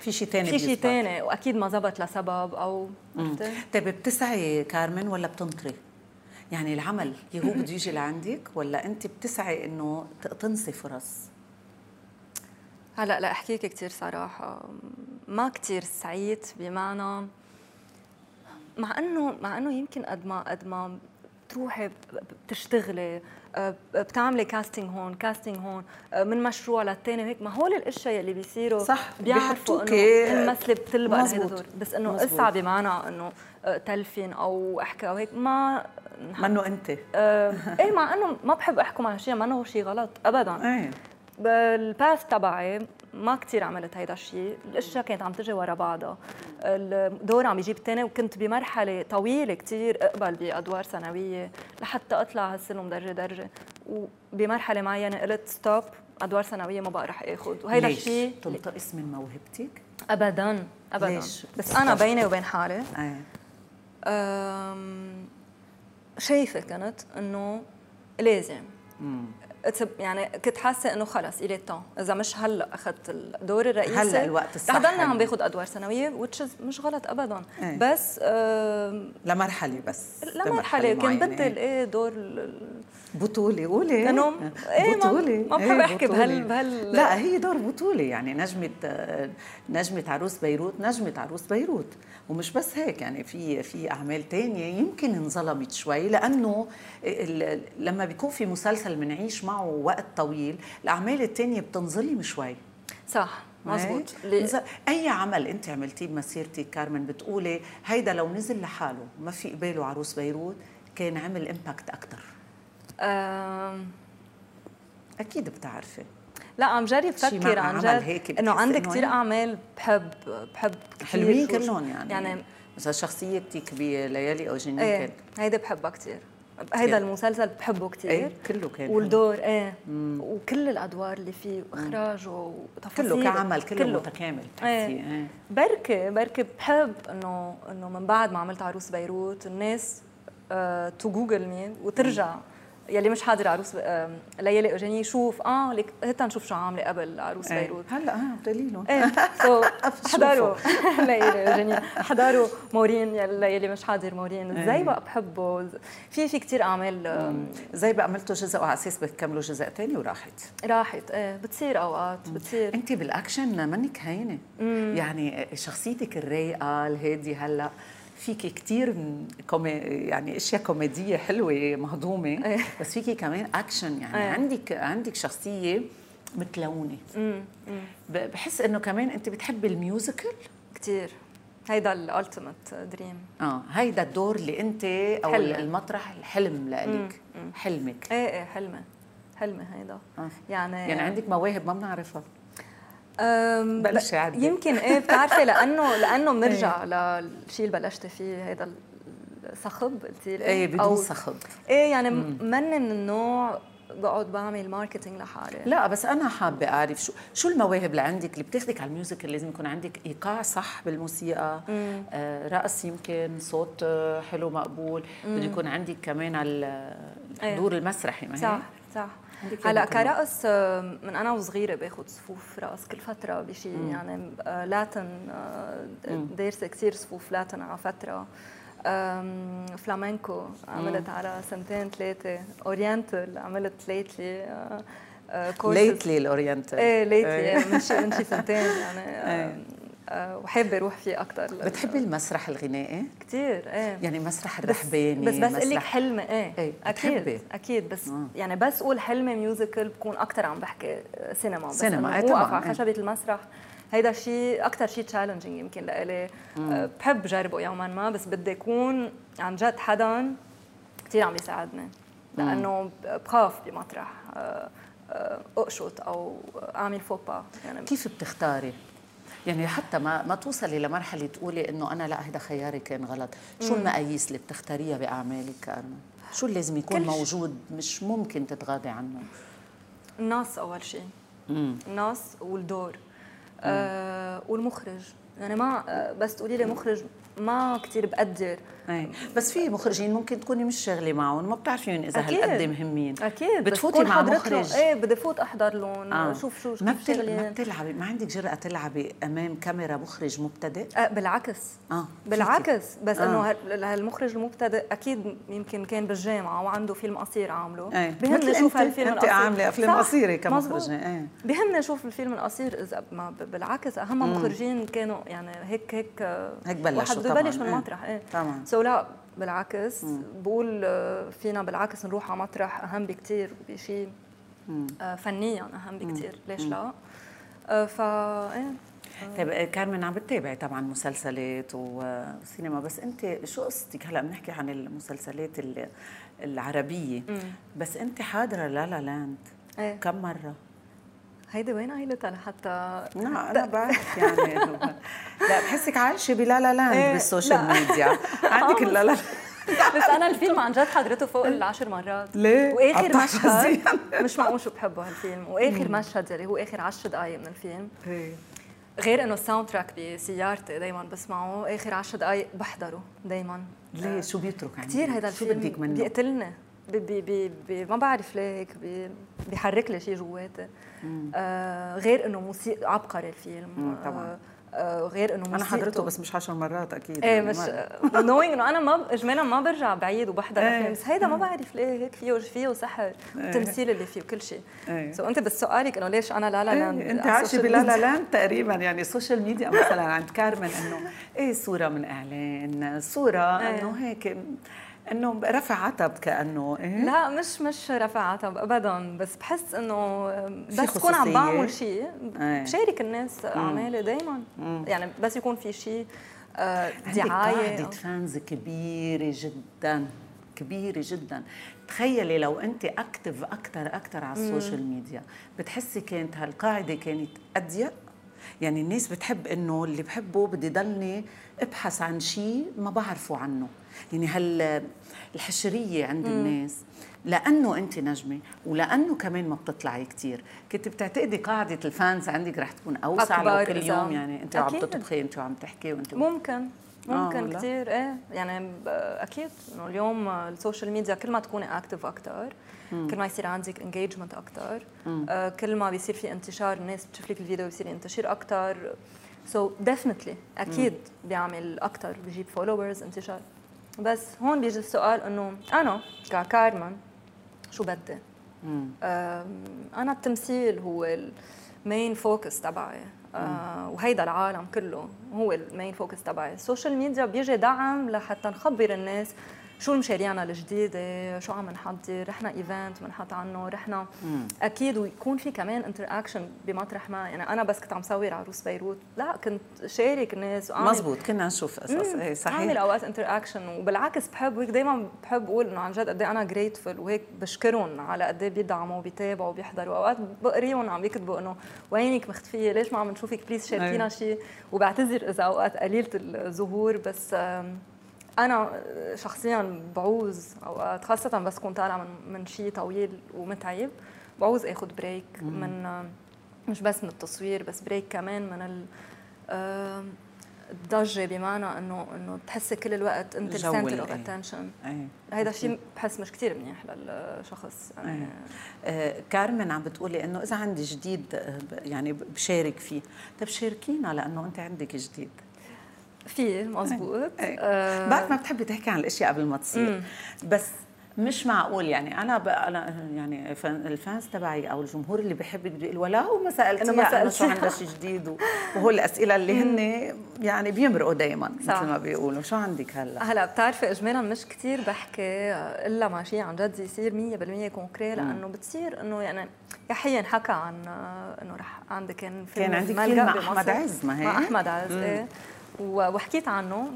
في شيء ثاني في شيء ثاني وأكيد ما زبط لسبب أو طيب بتسعي كارمن ولا بتنطري؟ يعني العمل هو بده يجي لعندك ولا أنت بتسعي إنه تقتنصي فرص؟ هلأ لأ احكيك كثير صراحة. ما كثير سعيت بمعنى مع انه مع إنه يمكن قد ما قد ما بتروحي بتشتغلي آه، بتعملي كاستنج هون كاستنج هون آه، من مشروع للثاني وهيك ما هول الأشياء اللي بيصيروا صح بيعرفوا إنه الممثلة بتلبق الدور بس إنه إسعى بمعنى إنه آه، تلفين أو إحكي أو هيك ما منه أنت. إيه مع إنه ما بحب أحكم على شيء ما إنه شيء غلط ابدا. إيه. بالباث تبعي ما كثير عملت هيدا الشيء الأشياء كانت عم تجي ورا بعضها. الدور عم يجيب الثاني وكنت بمرحلة طويلة كثير أقبل بأدوار ثانوية لحتى أطلع هالسلم درجة درجة. وبمرحلة معينة قلت ستوب أدوار ثانوية ما بقى رح آخذ. وهيدا الشيء تنتقص من موهبتك ابدا ابدا. ليش؟ بس أنا بيني وبين حالي أيه. شايفة كنت إنه لازم. يعني كنت حاسة إنه خلص الي تون إذا مش هلأ أخذت الدور الرئيسي هلأ الوقت الصح رح ضلني عم باخذ أدوار ثانويه وتش مش غلط ابدا. إيه. بس آه لمرحلة بس. لمرحلة كان بدي إيه. دور بطولة قولي. إيه. بطولة ما بحب أحكي بهال بهال لا هي دور بطولة يعني نجمة نجمة عروس بيروت نجمة عروس بيروت. ومش بس هيك يعني في في أعمال تانية يمكن انظلمت شوي لأنه لما بيكون في مسلسل بنعيش معه وقت طويل الأعمال التانية بتنظلم شوي. صح مزبوط. أي عمل أنت عملتيه بمسيرتك كارمن بتقولي هيدا لو نزل لحاله ما في قباله عروس بيروت كان عمل impact أكثر أكيد بتعرفي. لا عم جرب فكر عن جد إنه عندي كثير أعمال بحب بحب حلوين كلهم يعني. يعني مثلا شخصيتك بليالي أو جنين إيه هيدا بحبها كثير هيدا المسلسل بحبه كثير إيه كله كان والدور إيه. مم. وكل الأدوار اللي فيه وإخراجه وتفاصيله. كله كعمل كله, كله. متكامل إيه. إيه. بركي بركي بحب إنه إنه من بعد ما عملت عروس بيروت الناس to Google me وترجع. يلي مش حاضر عروس ليالي أجاني يشوف آه ليك هلأ نشوف شو عاملة قبل عروس إيه. بيروت. هلأ آه دليلهم إيه. so. حضروا. ليالي أجاني. حضروا مورين يلي مش حاضر مورين. إيه. إزاي بقى بحبه. في في كثير أعمال زي بقى عملتوا جزء وعلى أساس بتكملوا جزء ثاني وراحت. راحت إيه بتصير أوقات بتصير. انت بالأكشن منك هينه يعني شخصيتك الرايقة الهادية هلأ. فيكي كثير comé يعني أشياء كوميدية حلوة مهضومة إيه. بس فيكي كمان اكشن يعني إيه. عندك عندك شخصية متلونة. بحس إنه كمان أنت بتحبي ال musical كثير هيدا ال ultimate dream آه هيدا الدور اللي أنت أو حلم. المطرح الحلم لإلك حلمك. إيه إيه حلمي حلمي هيدا. آه. يعني يعني عندك مواهب ما بنعرفها. أم، بلشي ب- عدي. يمكن إيه بتعرفي لأنه لأنه بنرجع للشيء اللي بلشت فيه هيدا الصخب قلتي لي؟ إيه بدون صخب. إيه يعني مني من النوع بقعد بعمل marketing لحالي. لا بس أنا حابة أعرف شو شو المواهب اللي عندك اللي بتاخدك على ال music لازم يكون عندك إيقاع صح بالموسيقى؟ آه رقص يمكن صوت آه، حلو مقبول. بده يكون عندك كمان ال- الحضور المسرحي ما هي؟ صح صح. هلا. كرقص آه، من أنا وصغيرة باخذ صفوف رقص كل فترة بشيء يعني آه، Latin آه، دارسة كثير صفوف Latin على فترة. آم، فلامينكو عملت على سنتين ثلاثة. oriental عملت lately ليتلي الأورينتال. إيه ليتلي من شي من شي سنتين يعني آه، وحابة أروح فيه أكثر بتحبي المسرح الغنائي؟ كثير إيه. يعني مسرح الرحباني بس بس أقول لك حلمي إيه, إيه، أكيد بتحبي. أكيد بس آه. يعني بس أقول حلمي musical بكون أكثر عم بحكي سينما بس سينما، أوقف طبعاً، على إيه. خشبة المسرح. هيدا شيء أكثر شيء تشالنجينج يمكن لإلي. أه، بحب جربه يوما ما بس بدي يكون عن جد حدا كثير عم يساعدني. لأنه بخاف بمطرح أه، أه، أقشط أو أعمل فوبا. يعني كيف بتختاري؟ يعني حتى ما ما توصلي لمرحلة تقولي إنه أنا لا هيدا خياري كان غلط، شو المقاييس اللي بتختاريها بأعمالك؟ كارمن؟ شو اللي لازم يكون. موجود مش ممكن تتغاضي عنه؟ النص أول شيء. النص والدور. آه والمخرج. يعني ما آه، بس تقولي لي مخرج ما كثير بقدر. إيه بس في مخرجين ممكن تكوني مش شاغلة معهم ما بتعرفين إذا. هالقد مهمين. أكيد. بتفوتي مع مخرج. إيه بدي فوت أحضر لهم آه. شوف شو ما بتل... ما بتلعبي ما عندك جرأة تلعبي أمام كاميرا مخرج مبتدئ؟ آه بالعكس. آه بالعكس. بس آه. انه هال- هالمخرج المبتدئ أكيد يمكن كان بالجامعة وعنده فيلم قصير عامله. إيه بهمني أشوف انت هالفيلم أنت عاملة أفلام قصيرة. كمخرجة إيه بهمني أشوف الفيلم القصير إذا ما بالعكس. أهم مخرجين كانوا يعني هيك هيك آه، هيك بلشوا. يبلش من إيه. مطرح إيه. طبعا. so لا بالعكس. بقول آه، فينا بالعكس نروح على مطرح أهم بكثير بشيء آه، فنيا أهم بكثير ليش لا؟ آه، فا إيه. طيب كارمن عم بتتابعي طبعا مسلسلات وسينما بس أنت شو قصتك؟ هلأ بنحكي عن المسلسلات ال- العربية. بس أنت حاضرة لا لا لاند. إيه. كم مرة؟ هيدي وين قايلتها لحتى لا أنا بعرف يعني لا بحسك عايشة بلا La La Land إيه، بالسوشيال لا. ميديا. عندك اللا لا بس أنا الفيلم عن جد حضرته فوق العشر مرات. ليه؟ وآخر مشهد؟ مش معقول شو بحبه هالفيلم. وآخر مشهد اللي هو آخر 10 دقائق من الفيلم. إيه. غير إنه ال soundtrack بسيارتي دايما بسمعه آخر 10 دقائق بحضره دايما. ليه؟ شو بيترك عندك؟ كثير هذا شو الفيلم بدك منه؟ بيقتلني. بي بي بي ما بعرف ليه هيك بي بيحرك لي شيء جواتي. آه غير إنه موسيقى عبقري الفيلم مم، طبعاً. آه آه غير إنه أنا حضرته بس مش عشر مرات أكيد إيه يعني مش نوينج إنه أنا ما اجمالا ما برجع بعيد وبحضر إيه. افلام بس هيدا ما بعرف ليه هيك فيه فيه سحر التمثيل اللي فيه وكل شيء إيه. so أنت بس سؤالك إنه ليش أنا La La Land إيه أنت عايشة بلا لا؟ لاند تقريبا يعني السوشيال ميديا مثلا عند كارمن إنه إيه صورة من إعلان صورة إيه. إنه هيك إنه رفع عتب كأنه إيه؟ لا مش مش رفع عتب ابدا بس بحس إنه بس كون عم. بعمل شيء إيه. بشارك الناس أعمالي دائما يعني بس يكون في شيء آه، عندك دعاية. قاعدة أو- fans كبيرة جدا كبيرة جدا. تخيلي لو أنت active أكثر أكثر على السوشيال ميديا بتحسي كانت هالقاعدة كانت أضيق؟ يعني الناس بتحب إنه اللي بحبه بدي ضلني أبحث عن شيء ما بعرفه عنه. يعني هال الحشريه عند الناس لأنه أنت نجمة ولأنه كمان ما بتطلعي كثير كنت بتعتقدي قاعدة ال fans عندك رح تكون أوسع لو كل يوم يعني أنت عم. تطبخي أنت عم تحكي وأنت ممكن. ممكن آه كثير إيه يعني أكيد. إنه اليوم السوشيال ميديا كل ما تكوني active أكثر كل ما يصير عندك engagement أكثر آه كل ما بيصير في انتشار الناس بتشوف لك الفيديو بيصير ينتشر أكثر so definitely أكيد مم. بيعمل أكثر بيجيب followers انتشار. بس هون بيجي السؤال إنه أنا ككارمن شو بدي؟ أنا التمثيل هو ال main focus تبعي. آه وهيدا العالم كله هو ال main focus تبعي. ال social media بيجي دعم لحتى نخبر الناس شو مشاريعنا الجديدة؟ شو عم نحضر؟ رحنا event بنحط عنه رحنا مم. أكيد ويكون في كمان interaction بمطرح ما. يعني أنا بس كنت عم صور عروس بيروت. لا كنت شارك ناس مزبوط كنا نشوف قصص. إيه صحيح. أعمل أوقات interaction وبالعكس بحب وهيك دائما بحب أقول إنه عن جد قد إيه أنا grateful وهيك بشكرهم على قد إيه بيدعموا وبيتابعوا وبيحضروا أوقات بقريهم عم بيكتبوا إنه وينك مختفية؟ ليش ما عم نشوفك؟ please شاركينا أيه. شيء وبعتذر إذا أوقات قليلة الظهور بس أنا شخصيا بعوز أوقات خاصة بس كنت طالعه من من شيء طويل ومتعب. بعوز اخذ break من مش بس من التصوير بس break كمان من ال الضجة بمعنى إنه إنه تحسي كل الوقت انت ال center of attention هيدا الشيء بحس مش كثير منيح للشخص يعني. آه كارمن عم بتقولي إنه إذا عندي جديد آه، يعني بشارك فيه. طيب شاركينا لأنه أنت عندك جديد. في مزبوط. آه. بعد ما بتحبي تحكي عن الأشياء قبل ما تصير. مم. بس مش معقول يعني. أنا أنا يعني ال fans تبعي أو الجمهور اللي بحبك بيقول ولو ما سالتي أنا ما سالت شو عندها شيء جديد وهو الأسئلة اللي هن يعني بيمرقوا دائما مثل ما بيقولوا. شو عندك هلأ؟ هلأ بتعرفي اجمالا مش كثير بحكي إلا ما شيء عن جد يصير 100% كونكري لأنه بتصير إنه يعني يحيى انحكى عن إنه رح عندك كان فيلم كان عندك فيلم مع أحمد عز ما هي؟ مع أحمد عز إيه. وحكيت عنه.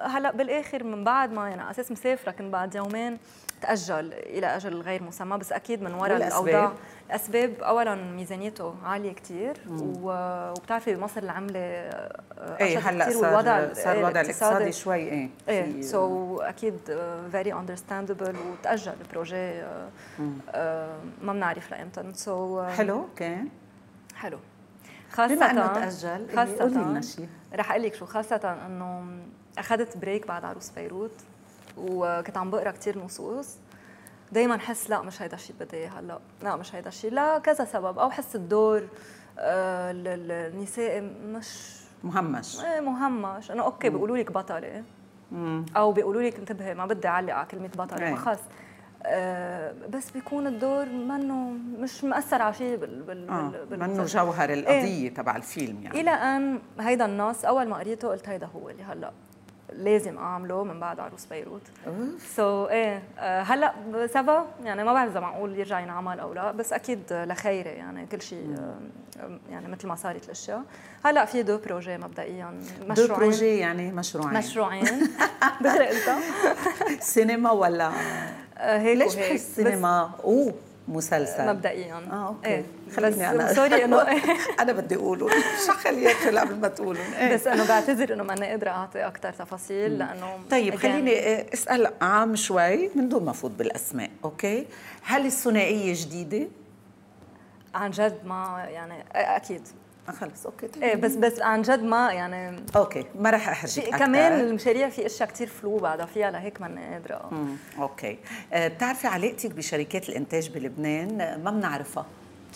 هلا بالآخر من بعد ما يعني أساس مسافرة كنت بعد يومين تأجل إلى أجل غير مسمى بس أكيد من وراء الأوضاع. الأسباب اولا ميزانيته عالية كثير وبتعرفي بمصر العملة إيه هلا صار والوضع صار الوضع الاقتصادي. شوي إيه إيه سو so أكيد very understandable وتأجل ال fr: projet ما بنعرف لايمتى so حلو okay حلو. خاصة بما إنه تأجل خاصة رح أقول لك شو خاصة إنه أخذت break بعد عروس بيروت وكنت عم بقرأ كثير نصوص. دائما حس لا مش هيدا الشيء بدي اياه هلا لا مش هيدا الشيء لا كذا سبب. أو حس الدور آه النسائي مش مهمش. إيه مهمش. إنه أوكي بيقولوا لك بطلة. أو بيقولوا لك انتبهي ما بدي اعلق على كلمة بطلة. ما خلص. آه بس بيكون الدور منه مش مأثر على شيء بال بال آه بال منه جوهر القضية إيه؟ تبع الفيلم يعني. إلى أن هيدا النص أول ما قريته قلت هيدا هو اللي هلأ. لازم أعمله من بعد عروس بيروت. so so, إيه آه، هلأ ça va يعني ما بعرف إذا معقول يرجع ينعمل أو لا بس أكيد لخيرة يعني كل شيء يعني مثل ما صارت الأشياء. هلأ في deux projets مبدئيا مشروعين. deux projets يعني مشروعين. مشروعين. دغري قلتها سينما ولا آه، هيك ليش بحس سينما؟ أوه. مسلسل. مبدئيا. آه okay. إيه. خليني أنا. sorry إنه أنا بدي أقوله. شو خليك قبل ما تقولوا؟ إيه. بس انه بعتذر إنه ماني قادرة أعطي أكثر تفاصيل لأنه طيب خليني أسأل عام شوي من دون ما أفوت بالأسماء okay؟ هل الثنائية جديدة؟ عن جد ما يعني أكيد. خلص okay طيب. إيه بس بس عن جد ما يعني okay ما راح أحرجك كمان المشاريع في أشياء كثير فلو بعدها فيها لهيك ما قادرة. okay. أه بتعرفي علاقتك بشركات الإنتاج بلبنان؟ ما بنعرفها.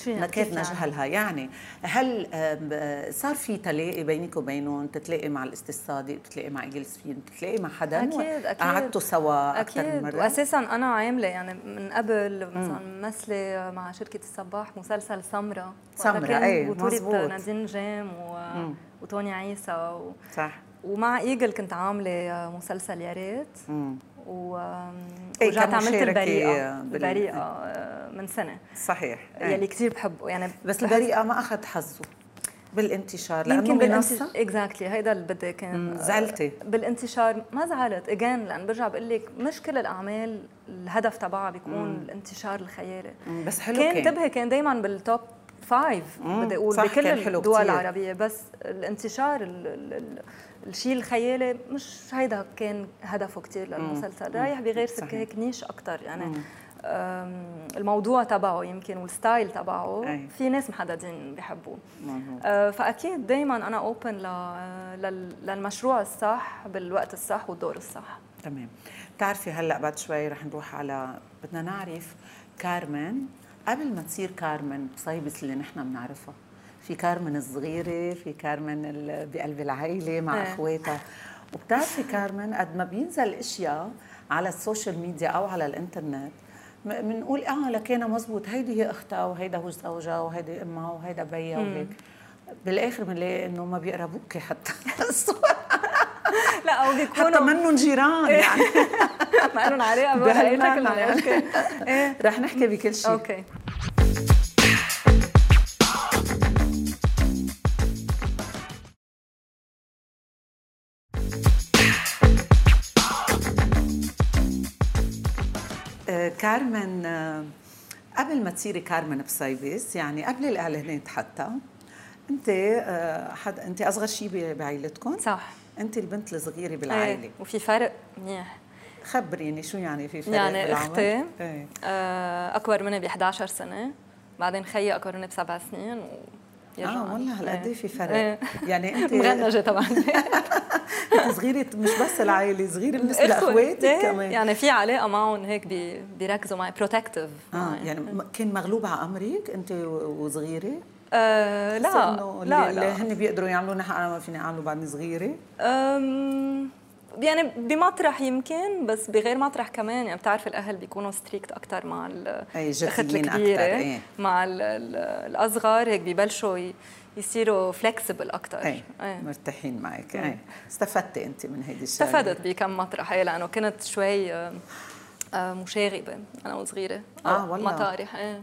نكاد نجهلها. يعني هل صار في تلاقي بينك وبينهم تتلاقي مع الاستاذ صادق تتلاقي مع جلسفين تتلاقي مع حدا؟ أكيد أكيد. قعدتوا سوا أكثر من مرة؟ واساسا أنا عاملة يعني من قبل مثلا ممثله مع شركة الصباح مسلسل سمرة. سمرة اي بطوله نادين جام و... وتوني عيسى و... صح. ومع ايجل كنت عاملة مسلسل يا ريت. ورجعت عملت البريئه البريئه آه، من سنة. صحيح. يلي كثير بحبه يعني بس البريئة ما أخذ حظه بالانتشار لأنه منصة. exactly هيدا اللي بدي كان زعلتي. بالانتشار ما زعلت. again لأن برجع بقول لك مش كل الأعمال الهدف تبعها بيكون مم. الانتشار الخيالي. بس حلو كان انتبهي كان دائما بال top five بدي أقول بكل الدول العربية بس الانتشار ال ال الشيء الخيالي مش هيدا كان هدفه كثير للمسلسل. رايح بغير سكة هيك niche أكثر يعني. الموضوع تبعه يمكن وال style تبعه إيه. في ناس محددين مظبوط. آه، فأكيد دائما أنا open للمشروع الصح بالوقت الصح والدور الصح. تمام. بتعرفي هلأ بعد شوي رح نروح على بدنا نعرف كارمن قبل ما تصير كارمن بصيبص اللي نحن بنعرفها. في كارمن الصغيرة في كارمن بقلب العائلة مع إيه. أخواتها. وبتعرفي كارمن قد ما بينزل إشياء على ال social media أو على الإنترنت بنقول آه لقينا مزبوط هيدي هي أختها وهيدا هو زوجها وهيدي أمها وهيدا بيها وهيك. بالآخر بنلاقي إنه ما بيقربوكي حتى. لا أو حتى بيكونوا منهم جيران يعني. ما لهم علاقه شكلهم يعني. إيه. رح نحكي بكل شيء. okay. كارمن آه، قبل ما تصيري كارمن بسايبس يعني قبل الإعلانات حتى أنت آه، حد أنت أصغر شيء بعائلتكم؟ صح. أنت البنت الصغيرة إيه بالعائلة. وفي فرق منيح. خبريني شو يعني في فرق يعني بالعمر؟ أختي إيه. آه، أكبر مني ب 11 سنة بعدين خيي أكبر مني بسبع سنين ويرجع آه والله هالقد إيه في فرق. إيه. يعني أنت مغنجة طبعا. أنت صغيرة مش بس العائلة صغيرة بالنسبة. لأخواتك إيه، كمان. يعني في علاقة معهم هيك بي بيركزوا معي protective آه يعني كان مغلوب على امرك أنت وصغيرة؟ بس لا لا لا. هن بيقدروا يعملوا؟ نحن أنا ما فيني أعمله بعدني صغيرة. يعني بمطرح يمكن بس بغير مطرح كمان. يعني بتعرف الأهل بيكونوا strict أكثر مع الأخت الكبيرة. إيه. مع ال- ال- الأصغر هيك ببلشوا يصيروا flexible أكثر أي مرتاحين معك اي استفدتي أنت من هيدي الشغلة؟ استفدت بكم مطرح. هي لأنه كنت شوي آه، آه، مشاغبة أنا وصغيرة. أو والله. مطارح إيه.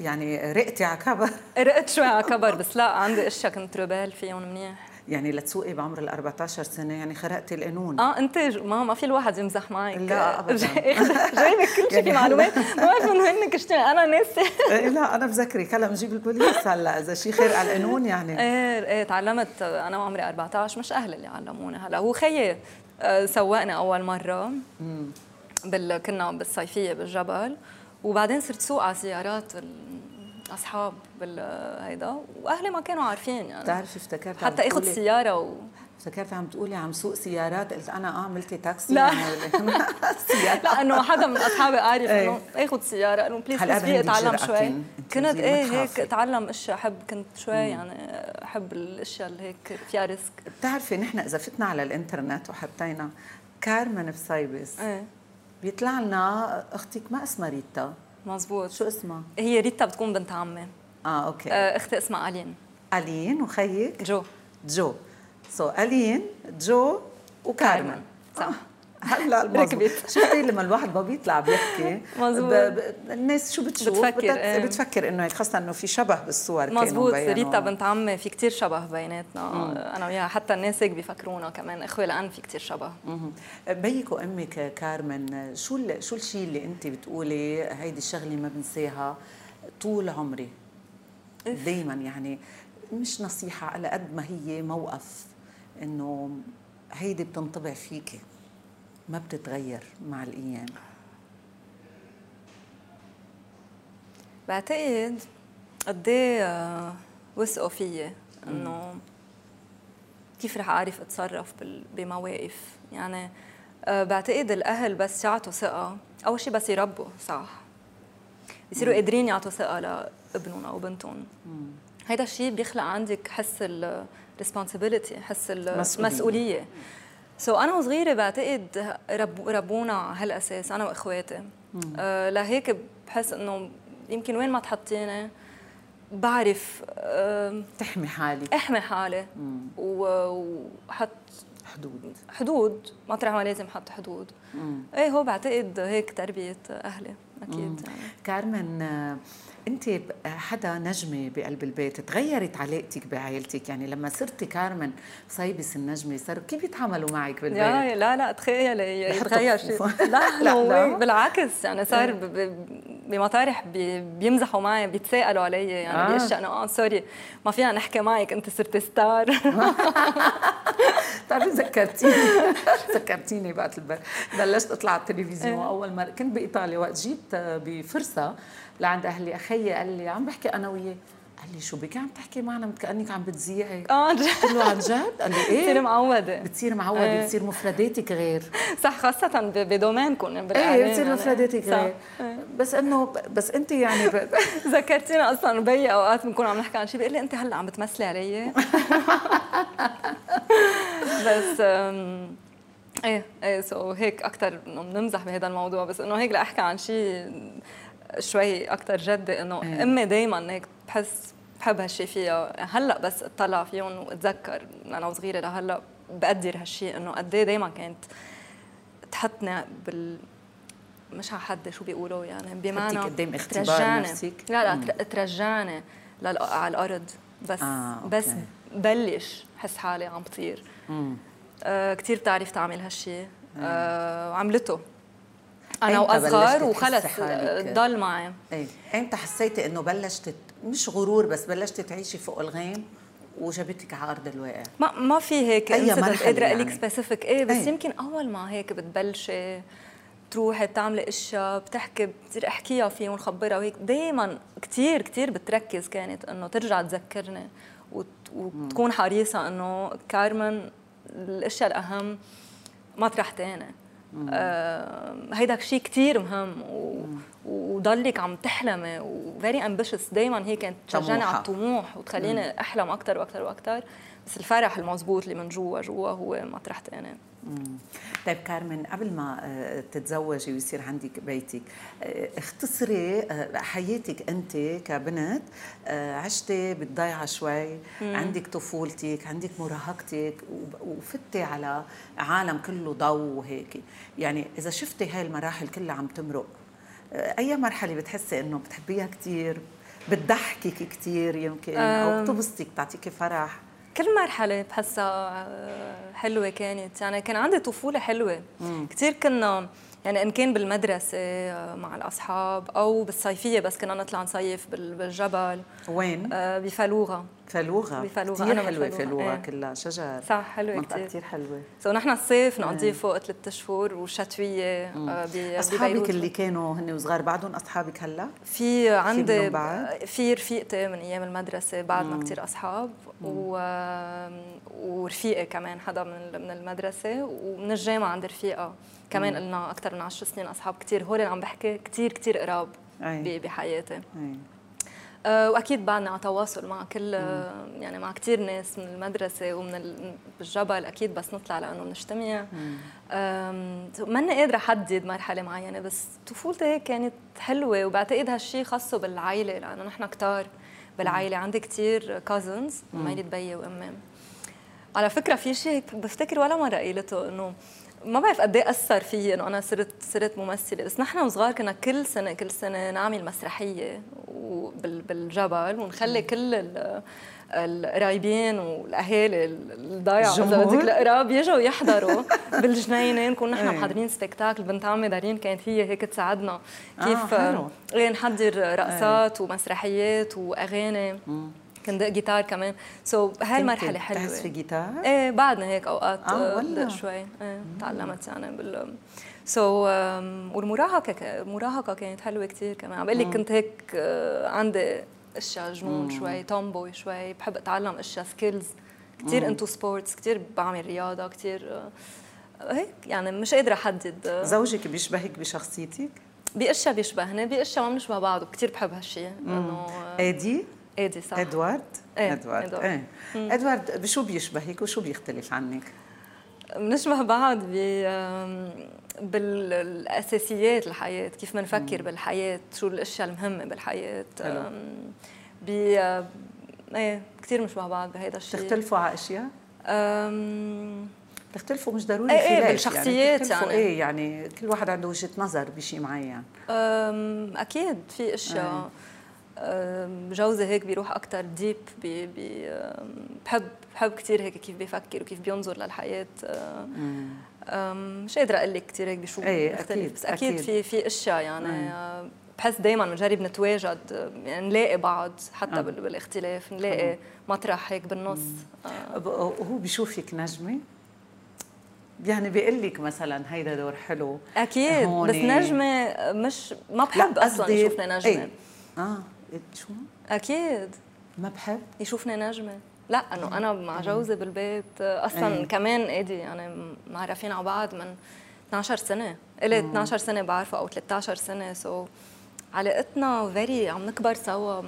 يعني رقتي على كبر. رقت شوي على كبر بس لا عندي أشياء كنت ربال فيهم منيح. يعني لتسوقي بعمر ال 14 سنة يعني خرقتي القانون. آه انت ما ما في الواحد يمزح معك. لا، أبداً. جايبك كل شيء يعني في معلومات. ما بعرف إنه هنك اشتغل. أنا ناسي. إيه لا أنا بذكرك هلا بنجيب البوليس هلأ. إذا شيء خير على القانون يعني. إيه إيه تعلمت أنا وعمري 14 مش أهلي اللي علموني هلأ. هو خيي آه، سوقني أول مرة. بال كنا بالصيفية بالجبل. وبعدين صرت سوق على سيارات الاصحاب بال هيدا. وأهلي ما كانوا عارفين يعني. بتعرفي افتكرت حتى اخذ سيارة و... افتكرت عم تقولي عم سوق سيارات قلت أنا آه عملتي تاكسي لا. يعني. لا إنه حدا من أصحابي عارف إيه. إنه اخذ سيارة إنه بليز عندك اتعلم شوي. كن- كنت إيه. هيك اتعلم إشياء أحب كنت شوي يعني أحب الأشياء اللي هيك فيها risk. بتعرفي نحن إذا فتنا على الإنترنت وحطينا كارمن بسايبس إيه. بيطلع لنا أختك ما اسمها ريتا. مزبوط شو اسمها؟ هي ريتا بتكون بنت عمي. آه okay. آه، أختي اسمها ألين. ألين وخيك؟ جو. جو. so ألين جو وكارمن. كارمن، صح. هلا ركبت. شفتي لما الواحد ما بيطلع بيحكي؟ مزبوط. الناس شو بتشوف؟ بتفكر، بتت... إيه. بتفكر إنه هيك خاصة إنه في شبه بالصور مزبوط. ريتا بنت عمي في كتير شبه بيناتنا. آه، أنا وياها حتى الناس هيك بيفكرونا كمان. إخوة لأن في كتير شبه. بيك وامك كارمن شو ال... شو الشيء اللي أنت بتقولي هيدي الشغلة ما بنساها طول عمري؟ دائما يعني مش نصيحة على قد ما هي موقف إنه هيدي بتنطبع فيكي. ما بتتغير مع الأيام. بعتقد قد إيه آه، وثقوا فيي إنه كيف رح أعرف أتصرف بمواقف. يعني آه، بعتقد الأهل بس يعطوا ثقة. أول شيء بس يربوا صح. يصيروا قادرين يعطوا ثقة لابنهم أو بنتهم. هيدا الشيء بيخلق عندك حس الريسبونسبيلتي حس. المسؤوليه سو so أنا وصغيرة بعتقد رب ربونا على هالأساس أنا وإخواتي. آه لهيك بحس إنه يمكن وين ما تحطيني بعرف آه تحمي حالك أحمي حالي. وحط حدود. حدود. مطرح ما لازم حط حدود. إيه هو بعتقد هيك تربية أهلي أكيد يعني. كارمن آه، أنت حدا نجمة بقلب البيت تغيرت علاقتك بعائلتك يعني لما صرتي كارمن صيبس النجمه صاروا كيف يتعاملوا معك بالبيت يا لا لا تخيلي يتغير شيء. لا لا، لا لا. بالعكس يعني صار بمطارح بي- بيمزحوا معي بيتساءلوا علي يعني آه. باشياء انه آه sorry ما فينا نحكي معك أنت صرتي star بتعرفي ذكرتيني ذكرتيني وقت البر بلشت أطلع على التلفزيون إيه. أول مرة كنت بإيطاليا وقت جيت بفرصة لعند أهلي. اخيي قال لي عم بحكي أنا وياه. قال لي شو بك عم تحكي معنا؟ كأنك عم بتذيعي آه. عن جد قلت له عن جد؟ قال لي بتصير إيه معودة. بتصير معودة إيه. بتصير مفرداتك غير. صح خاصة ب- ب domain كم إيه بالإعلام بتصير يعني. مفرداتك صح. غير. بس إنه بس أنت يعني ب... ذكرتيني أصلا بي أوقات بنكون عم نحكي عن شيء بيقول لي أنت هلأ عم بتمثلي علي. بس أم، إيه إيه so هيك أكثر انه بنمزح بهذا الموضوع. بس إنه هيك لاحكي عن شيء شوي أكثر جدي إنه إيه. أمي دائما هيك بحس بحب هالشيء فيها هلأ بس اطلع فيهم وأتذكر أنا وصغيرة لهلأ بقدر هالشيء إنه قد إيه دائما كانت تحطني بال مش على حد شو بيقولوا يعني بمعنى قدام اختبار نفسك؟ لا لا ترجعني لل- على الأرض بس آه، أوكي. بس بلش حس حالي عم بطير. آه كثير بتعرف تعمل هالشيء آه وعملته أنا وأصغر وخلص؟ آه، ضل معي إيه إمتى حسيتي إنه بلشت مش غرور بس بلشتي تعيشي فوق الغيم وجابتك على ارض الواقع ما ما في هيك incident مرحلة قادرة أقول لك يعني؟ سبيسيفيك إيه بس أي. يمكن أول ما هيك بتبلشي تروحي بتعملي إشياء بتحكي بتصير أحكيها فيه ونخبرها وهيك دائما كثير كثير بتركز كانت إنه ترجع تذكرني وت- وتكون حريصة إنه كارمن الإشياء الأهم مطرح تاني هيدا شيء كثير مهم و... وضلك عم تحلمي وفيري امبيشس دائما هي كانت تشجعني. على الطموح وتخليني أحلم أكثر وأكثر وأكثر بس الفرح المزبوط اللي من جوا جوا هو مطرح تاني مم. طيب كارمن قبل ما آه، تتزوجي ويصير عندك بيتك آه، اختصري آه، حياتك أنت كبنت عشتي بالضيعه شوي عندك طفولتك عندك مراهقتك وفتي على عالم كله ضوء وهيك يعني إذا شفتي هاي المراحل كلها عم تمرق أي مرحلة بتحسي إنه بتحبيها كثير بتضحكك كثير يمكن أو. بتبسطك بتعطيكي فرح كل مرحلة بحسها آه، حلوة كانت. يعني كان عندي طفولة حلوة. كثير كنا يعني إن كان بالمدرسة آه، مع الأصحاب أو بالصيفية بس كنا نطلع نصيف بال- بالجبل. وين؟ آه، بفلوغة فلوغة بفلوغة، كثير أنا حلوة فلوغة إيه. كلها شجر. صح حلوة كثير كثير حلوة. سو نحن الصيف نقضيه فوق ثلاث أشهر والشتويه آه، أصحابك. اللي كانوا هن وصغار بعدهم أصحابك هلأ؟ في عندي بعد؟ في رفيقتي من أيام المدرسة بعدنا كثير أصحاب. و... ورفيقي كمان حدا من من المدرسة ومن الجامعة عندي رفيقة. كمان لنا أكثر من 10 سنين أصحاب كثير هول اللي عم بحكي كثير كثير قراب أي. بحياتي. أي. أه وأكيد بعدنا على تواصل مع كل يعني مع كثير ناس من المدرسة ومن ال- بالجبل أكيد بس نطلع لأنه بنجتمع. ماني قادرة أحدد مرحلة معينة بس طفولتي كانت حلوة وبعتقد هالشيء خاصه بالعائله لأنه نحن كتار بالعائلة. عندي كثير كازنز ميلة بيي وأمي. على فكرة في شيء بفتكر ولا مرة قيلته إنه ما بعرف قد إيه أثر فيي إنه أنا صرت صرت ممثلة. بس نحن وصغار كنا كل سنه كل سنة نعمل مسرحية بالجبل ونخلي كل القرايبين والأهالي الضايعه إذا؟ بدك القراب يجوا يحضروا بالجنينة. نكون نحن إيه. محضرين سبيكتاكل بنت عمي دارين كانت هي هيك تساعدنا. آه، كيف حلو. إيه نحضر رقصات ومسرحيات وأغاني. كندق جيتار كمان. سو so, هالمرحله حلوة. بتعزفي جيتار؟ إيه بعدنا هيك أوقات آه، آه والله. شوي. إيه تعلمت يعني بال so, um, والمراهقة ك... المراهقه كانت حلوة كثير كمان. عم بقول لك كنت هيك آه عندي أشياء جنون شوي tomboy شوي بحب أتعلم أشياء skills كثير into sports كثير بعمل رياضة كثير آه هيك يعني مش قادرة أحدد آه، زوجك بيشبهك بشخصيتك؟ بأشياء بيشبهني بأشياء ما بنشبه بعض وكثير بحب هالشيء إنه آه، إيدي؟ إيدي صح إدوارد؟ إيه، إدوارد. إيه إدوارد بشو بيشبهك وشو بيختلف عنك؟ بنشبه بعض ب بالأساسيات الحياة كيف بنفكر بالحياة شو الأشياء المهمة بالحياة ب إيه كثير بنشبه بعض بهذا الشيء. بتختلفوا على أشياء؟ أم، بتختلفوا مش ضروري إيه، إيه، خلاف بالشخصيات بتختلفوا يعني. إيه يعني كل واحد عنده وجهة نظر بشيء معين. أم، أكيد في أشياء. أم، جوزي هيك بيروح أكثر deep بي بي بحب بحب كثير هيك كيف بيفكر وكيف بينظر للحياة. مش قادرة أقول لك كثير هيك بشو بيختلف أكيد، بس أكيد, أكيد. في في أشياء يعني أه، بحس دائما بنجرب نتواجد يعني نلاقي بعض حتى آه. بالاختلاف نلاقي مطرح هيك بالنص. آه. وهو بيشوفك نجمة؟ يعني بيقول لك مثلا هيدا دور حلو أكيد بس نجمة مش ما بحب أصلا يشوفني نجمة. إيه؟ آه. شو أكيد ما بحب يشوفني نجمة. لا أنه أنا مع جوزي بالبيت أصلا أيه. كمان ايدي يعني معرفين على بعض من 12 سنة. إلي 12 سنة بعرفه أو 13 سنة so علاقتنا very عم نكبر سوا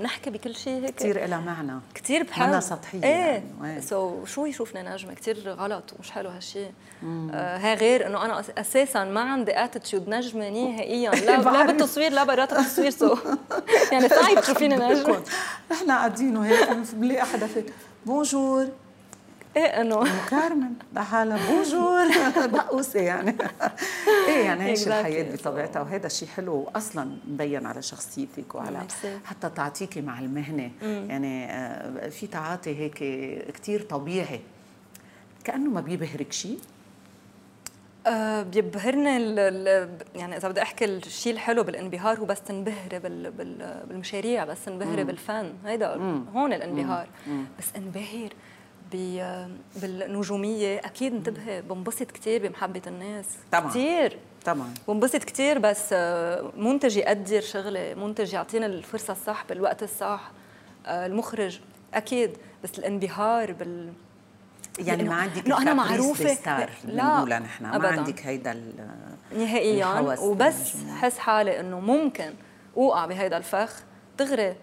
بنحكي بكل شيء هيك. كثير لها معنى. كثير بحب. منا سطحية إيه. يعني. so, شو يشوفنا نجمه كثير غلط ومش حلو هالشيء آه هي غير إنه أنا أساسا ما عندي attitude نجمه نهائيا. لا لا بالتصوير لا برات التصوير so يعني صعب تشوفيني نجمه نحن قاعدين وهيك بنلاقي حدا فيك bonjour إيه إنه كارمن لحالها bonjour بقوسه يعني. إيه يعني هيك الحياة بطبيعتها؟ وهذا شيء حلو أصلا مبين على شخصيتك وعلى حتى تعاطيكي مع المهنة. يعني آه، في تعاطي هيك كثير طبيعي. كأنه ما بيبهرك شيء أه بيبهرني ال يعني إذا بدي أحكي الشيء الحلو بالانبهار هو بس تنبهري بال بال بالمشاريع بس تنبهري بالفن. هيدا هون الانبهار. مم. بس انبهر. بالنجومية. أكيد انتبهي بنبسط كثير بمحبة الناس. طبعا. كثير طبعا. بنبسط كثير بس آه، منتج يقدر شغلي منتج يعطيني الفرصة الصح بالوقت الصح. آه، المخرج. أكيد. بس الانبهار بال يعني ما عندك انه أنا معروفة. star لا. نحن. ما عندك هيدا نهائيا. وبس حس حالي إنه ممكن أوقع بهيدا الفخ. دغري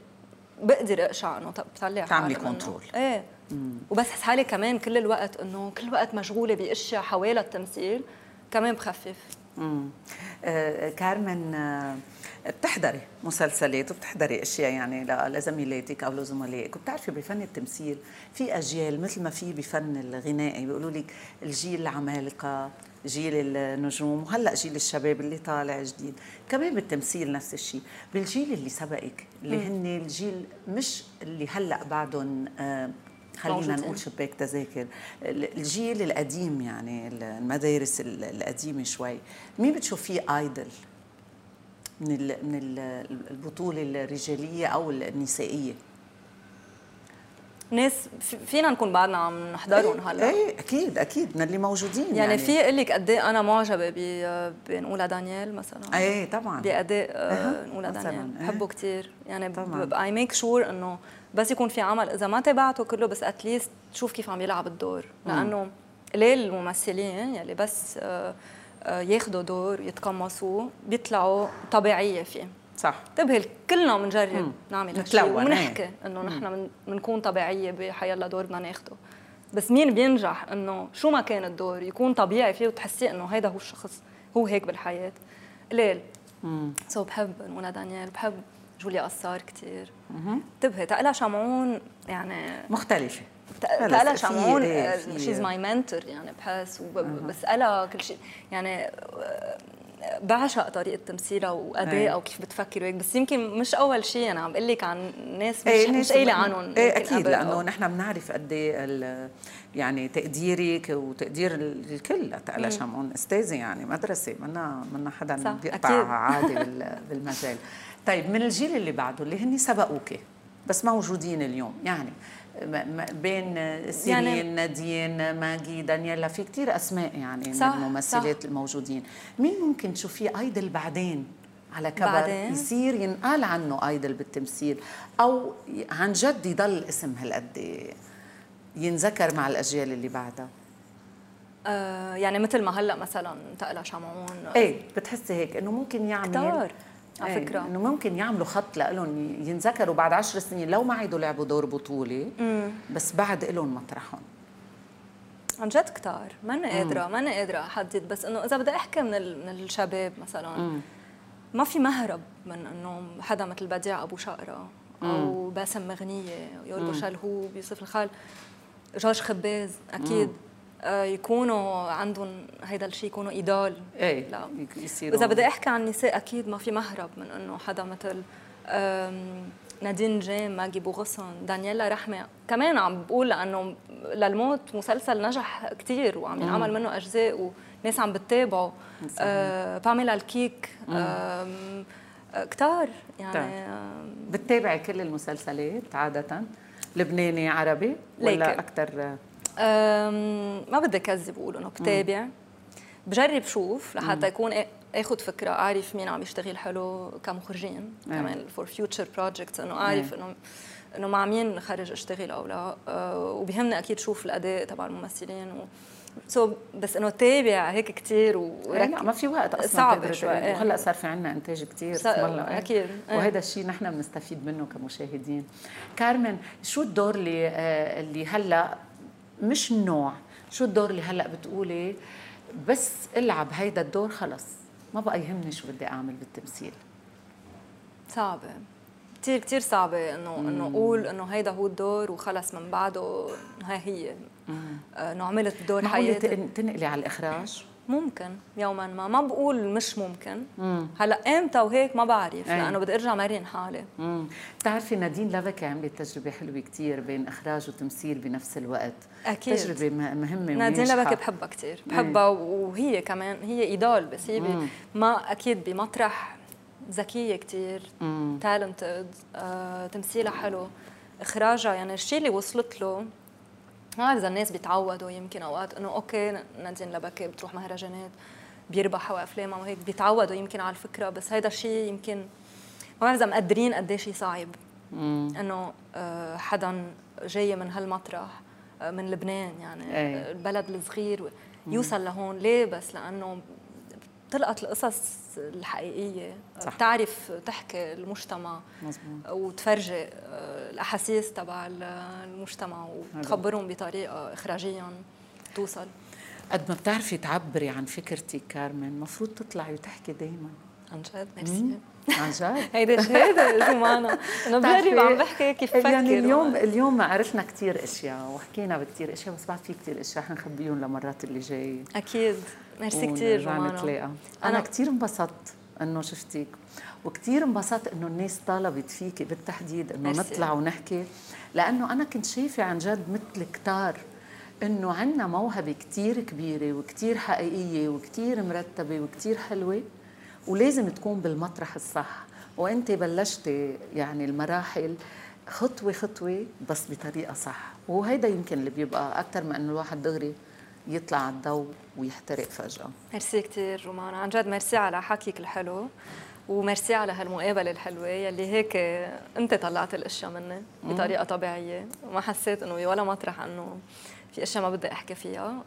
بقدر اقشع إنه بطلع تعملي control إيه. مم. وبس حس حالي كمان كل الوقت إنه كل الوقت مشغولة بأشياء حوالي التمثيل كمان بخفف. امم آه كارمن آه بتحضري مسلسلات وبتحضري أشياء يعني لزميلاتك أو لزملائك وبتعرفي بفن التمثيل. في أجيال مثل ما في بفن الغنائي بيقولوا لك الجيل العمالقة جيل النجوم وهلأ جيل الشباب اللي طالع جديد. كمان بالتمثيل نفس الشيء. بالجيل اللي سبقك اللي هن الجيل مش اللي هلأ بعدهم آه خلينا نقول شباك تذاكر. الجيل القديم يعني المدارس القديمة شوي. مين بتشوفيه idol من من البطولة الرجالية أو النسائية؟ ناس فينا نكون بعدنا عم نحضرهم هلا. إيه أكيد أكيد من اللي موجودين يعني, يعني. في أقول لك قد إيه أنا معجبة بنقولا دانيال مثلا. إيه طبعا. بأداء أه نقولا دانيال. بحبه إيه كثير يعني I make sure إنه بس يكون في عمل. إذا ما تابعته كله بس at least تشوف كيف عم يلعب الدور. لأنه قليل الممثلين يلي بس آه، آه، ياخذوا دور يتقمصوه بيطلعوا طبيعية فيه. صح. انتبهي كلنا بنجرب نعمل هالشيء وبنحكي إنه نحن بنكون طبيعية بحيلا دور بدنا ناخده. بس مين بينجح إنه شو ما كان الدور يكون طبيعي فيه وتحسي إنه هيدا هو الشخص هو هيك بالحياة. قليل سو بحب نونا دانيال بحب جوليا قصار كثير انتبهي تقلا شمعون يعني مختلفة. تقلا شمعون she's my mentor يعني بحس وبسالها كل شيء. يعني بعشق طريقة تمثيلها وادائها وكيف بتفكر وهيك بس يمكن مش أول شيء أنا عم بقول لك عن ناس مش إيه مش قايلة عنهم إيه أكيد لأنه نحن بنعرف قد إيه يعني تقديرك وتقدير الكل لتقلا شمعون. أستاذة يعني مدرسة منا منا حدا بيقطع عادي بالمجال. طيب من الجيل اللي بعده اللي هن سبقوك بس موجودين اليوم يعني بين سيرين يعني نادين ماجي دانييلا في كثير أسماء يعني صح من الممثلات صح الموجودين. مين ممكن تشوفيه أيدل بعدين على كبر؟ بعدين؟ يصير ينقال عنه أيدل بالتمثيل أو عن جد يضل اسم هالقد ينذكر مع الأجيال اللي بعدها. آه يعني مثل ما هلأ مثلا تقلا شمعون. إيه بتحسي هيك إنه ممكن يعمل كتار. على إيه، فكرة. إنه ممكن يعملوا خط لهم ينذكروا بعد عشر سنين لو ما عيدوا لعبوا دور بطولي مم. بس بعد لهم مطرحهم. عن جد كتار. ماني قادرة ماني قادرة أحدد. بس إنه إذا بدي أحكي من من الشباب مثلا مم. ما في مهرب من إنه حدا مثل بديع أبو شقرة أو باسم مغنية يوربو شلهوب يوسف الخال. جورج خباز أكيد. مم. آه، يكونوا عندهم هيدا الشيء يكونوا إيدال. إيه لا. يصيروا. اذا بدي أحكي عن النساء أكيد ما في مهرب من إنه حدا مثل نادين جيم ماجي بوغصن دانييلا رحمة. كمان عم بقول لأنه للموت مسلسل نجح كثير وعم ينعمل منه أجزاء وناس عم بتتابعه. آه باميلا الكيك كتار يعني. بتتابعي كل المسلسلات عادة؟ لبناني عربي؟ ولا. أكثر ما بدي أكذب بقول إنه بتابع بجرب شوف لحتى يكون آخذ فكرة أعرف مين عم يشتغل حلو كمخرجين كمان for future projects إنه أعرف إنه إنه مع مين خرج أشتغل أو لا. أه وبيهمني أكيد شوف الأداء تبع الممثلين و so, بس إنه تابع هيك كثير ورك... لا ما في وقت أصلا صعب شوي وهلأ صار في عندنا إنتاج كثير س... أكيد وهذا الشيء نحن بنستفيد منه كمشاهدين. كارمن شو الدور اللي آه اللي هلأ مش النوع شو الدور اللي هلأ بتقولي؟ بس العب هيدا الدور خلص. ما بقى يهمني شو بدي أعمل بالتمثيل. صعبة. كثير كثير صعبة انه إنه أقول إنه هيدا هو الدور وخلص من بعده هاي هي. إنه عملت دور حياتي. تنقلي على الإخراج. ممكن يوما ما. ما بقول مش ممكن. مم. هلأ إمتى وهيك ما بعرف لأنه بدي أرجع مرن حالي. بتعرفي نادين لبكي عملت تجربة حلوة كثير بين إخراج وتمثيل بنفس الوقت. أكيد. تجربة مهمة نادين لبكي بحبها كثير بحبها وهي كمان هي idol بس هي ما أكيد بمطرح ذكية كثير talented آه، تمثيلها حلو. إخراجها يعني الشيء اللي وصلت له ما إذا الناس بيتعودوا يمكن أوقات إنه okay نادين لبكي بتروح مهرجانات بيربحوا افلامها وهيك بيتعودوا يمكن على الفكرة بس هيدا الشيء يمكن ما بعرف إذا مقدرين قديش صعب. إنه آه، حدا جاي من هالمطرح. من لبنان يعني أي. البلد الصغير. يوصل لهون. ليه بس؟ لأنه تلقط القصص الحقيقية. صح. بتعرف تحكي المجتمع مزبوط. وتفرجي آه، الأحاسيس تبع المجتمع وتخبرهم بطريقة اخراجيا توصل. قد ما بتعرفي تعبري عن فكرتك كارمن المفروض تطلعي وتحكي دائما عن جد؟ ميرسي. عن جد هيدا شهاده جمانة أنا بجرب عم بحكي كيف بفكر يعني اليوم اليوم عرفنا كثير أشياء وحكينا بكثير أشياء بس بعد في كثير أشياء. حنخبيهم لمرات اللي جاية أكيد. ميرسي كثير جمانة أنا, أنا كثير انبسطت إنه شفتك وكثير انبسطت إنه الناس طلبت فيكي بالتحديد إنه نطلع ونحكي. لأنه أنا كنت شايفة عن جد مثل كتار إنه عندنا موهبة كثير كبيرة وكثير حقيقية وكثير مرتبة وكثير حلوة. ولازم تكون بالمطرح الصح. وانت بلشتي يعني المراحل خطوة خطوة بس بطريقة صح. وهيدا يمكن اللي بيبقى أكثر من إنه الواحد دغري يطلع على الضوء ويحترق فجأة. ميرسي كثير رومانا عن جد ميرسي على حكيك الحلو. وميرسي على هالمقابلة الحلوة يلي هيك انت طلعت الأشياء مني بطريقة طبيعية. وما حسيت إنه ولا مطرح إنه في أشياء ما بدي أحكي فيها.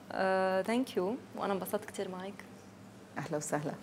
ثانك uh, يو وأنا انبسطت كثير معك. اهلا وسهلا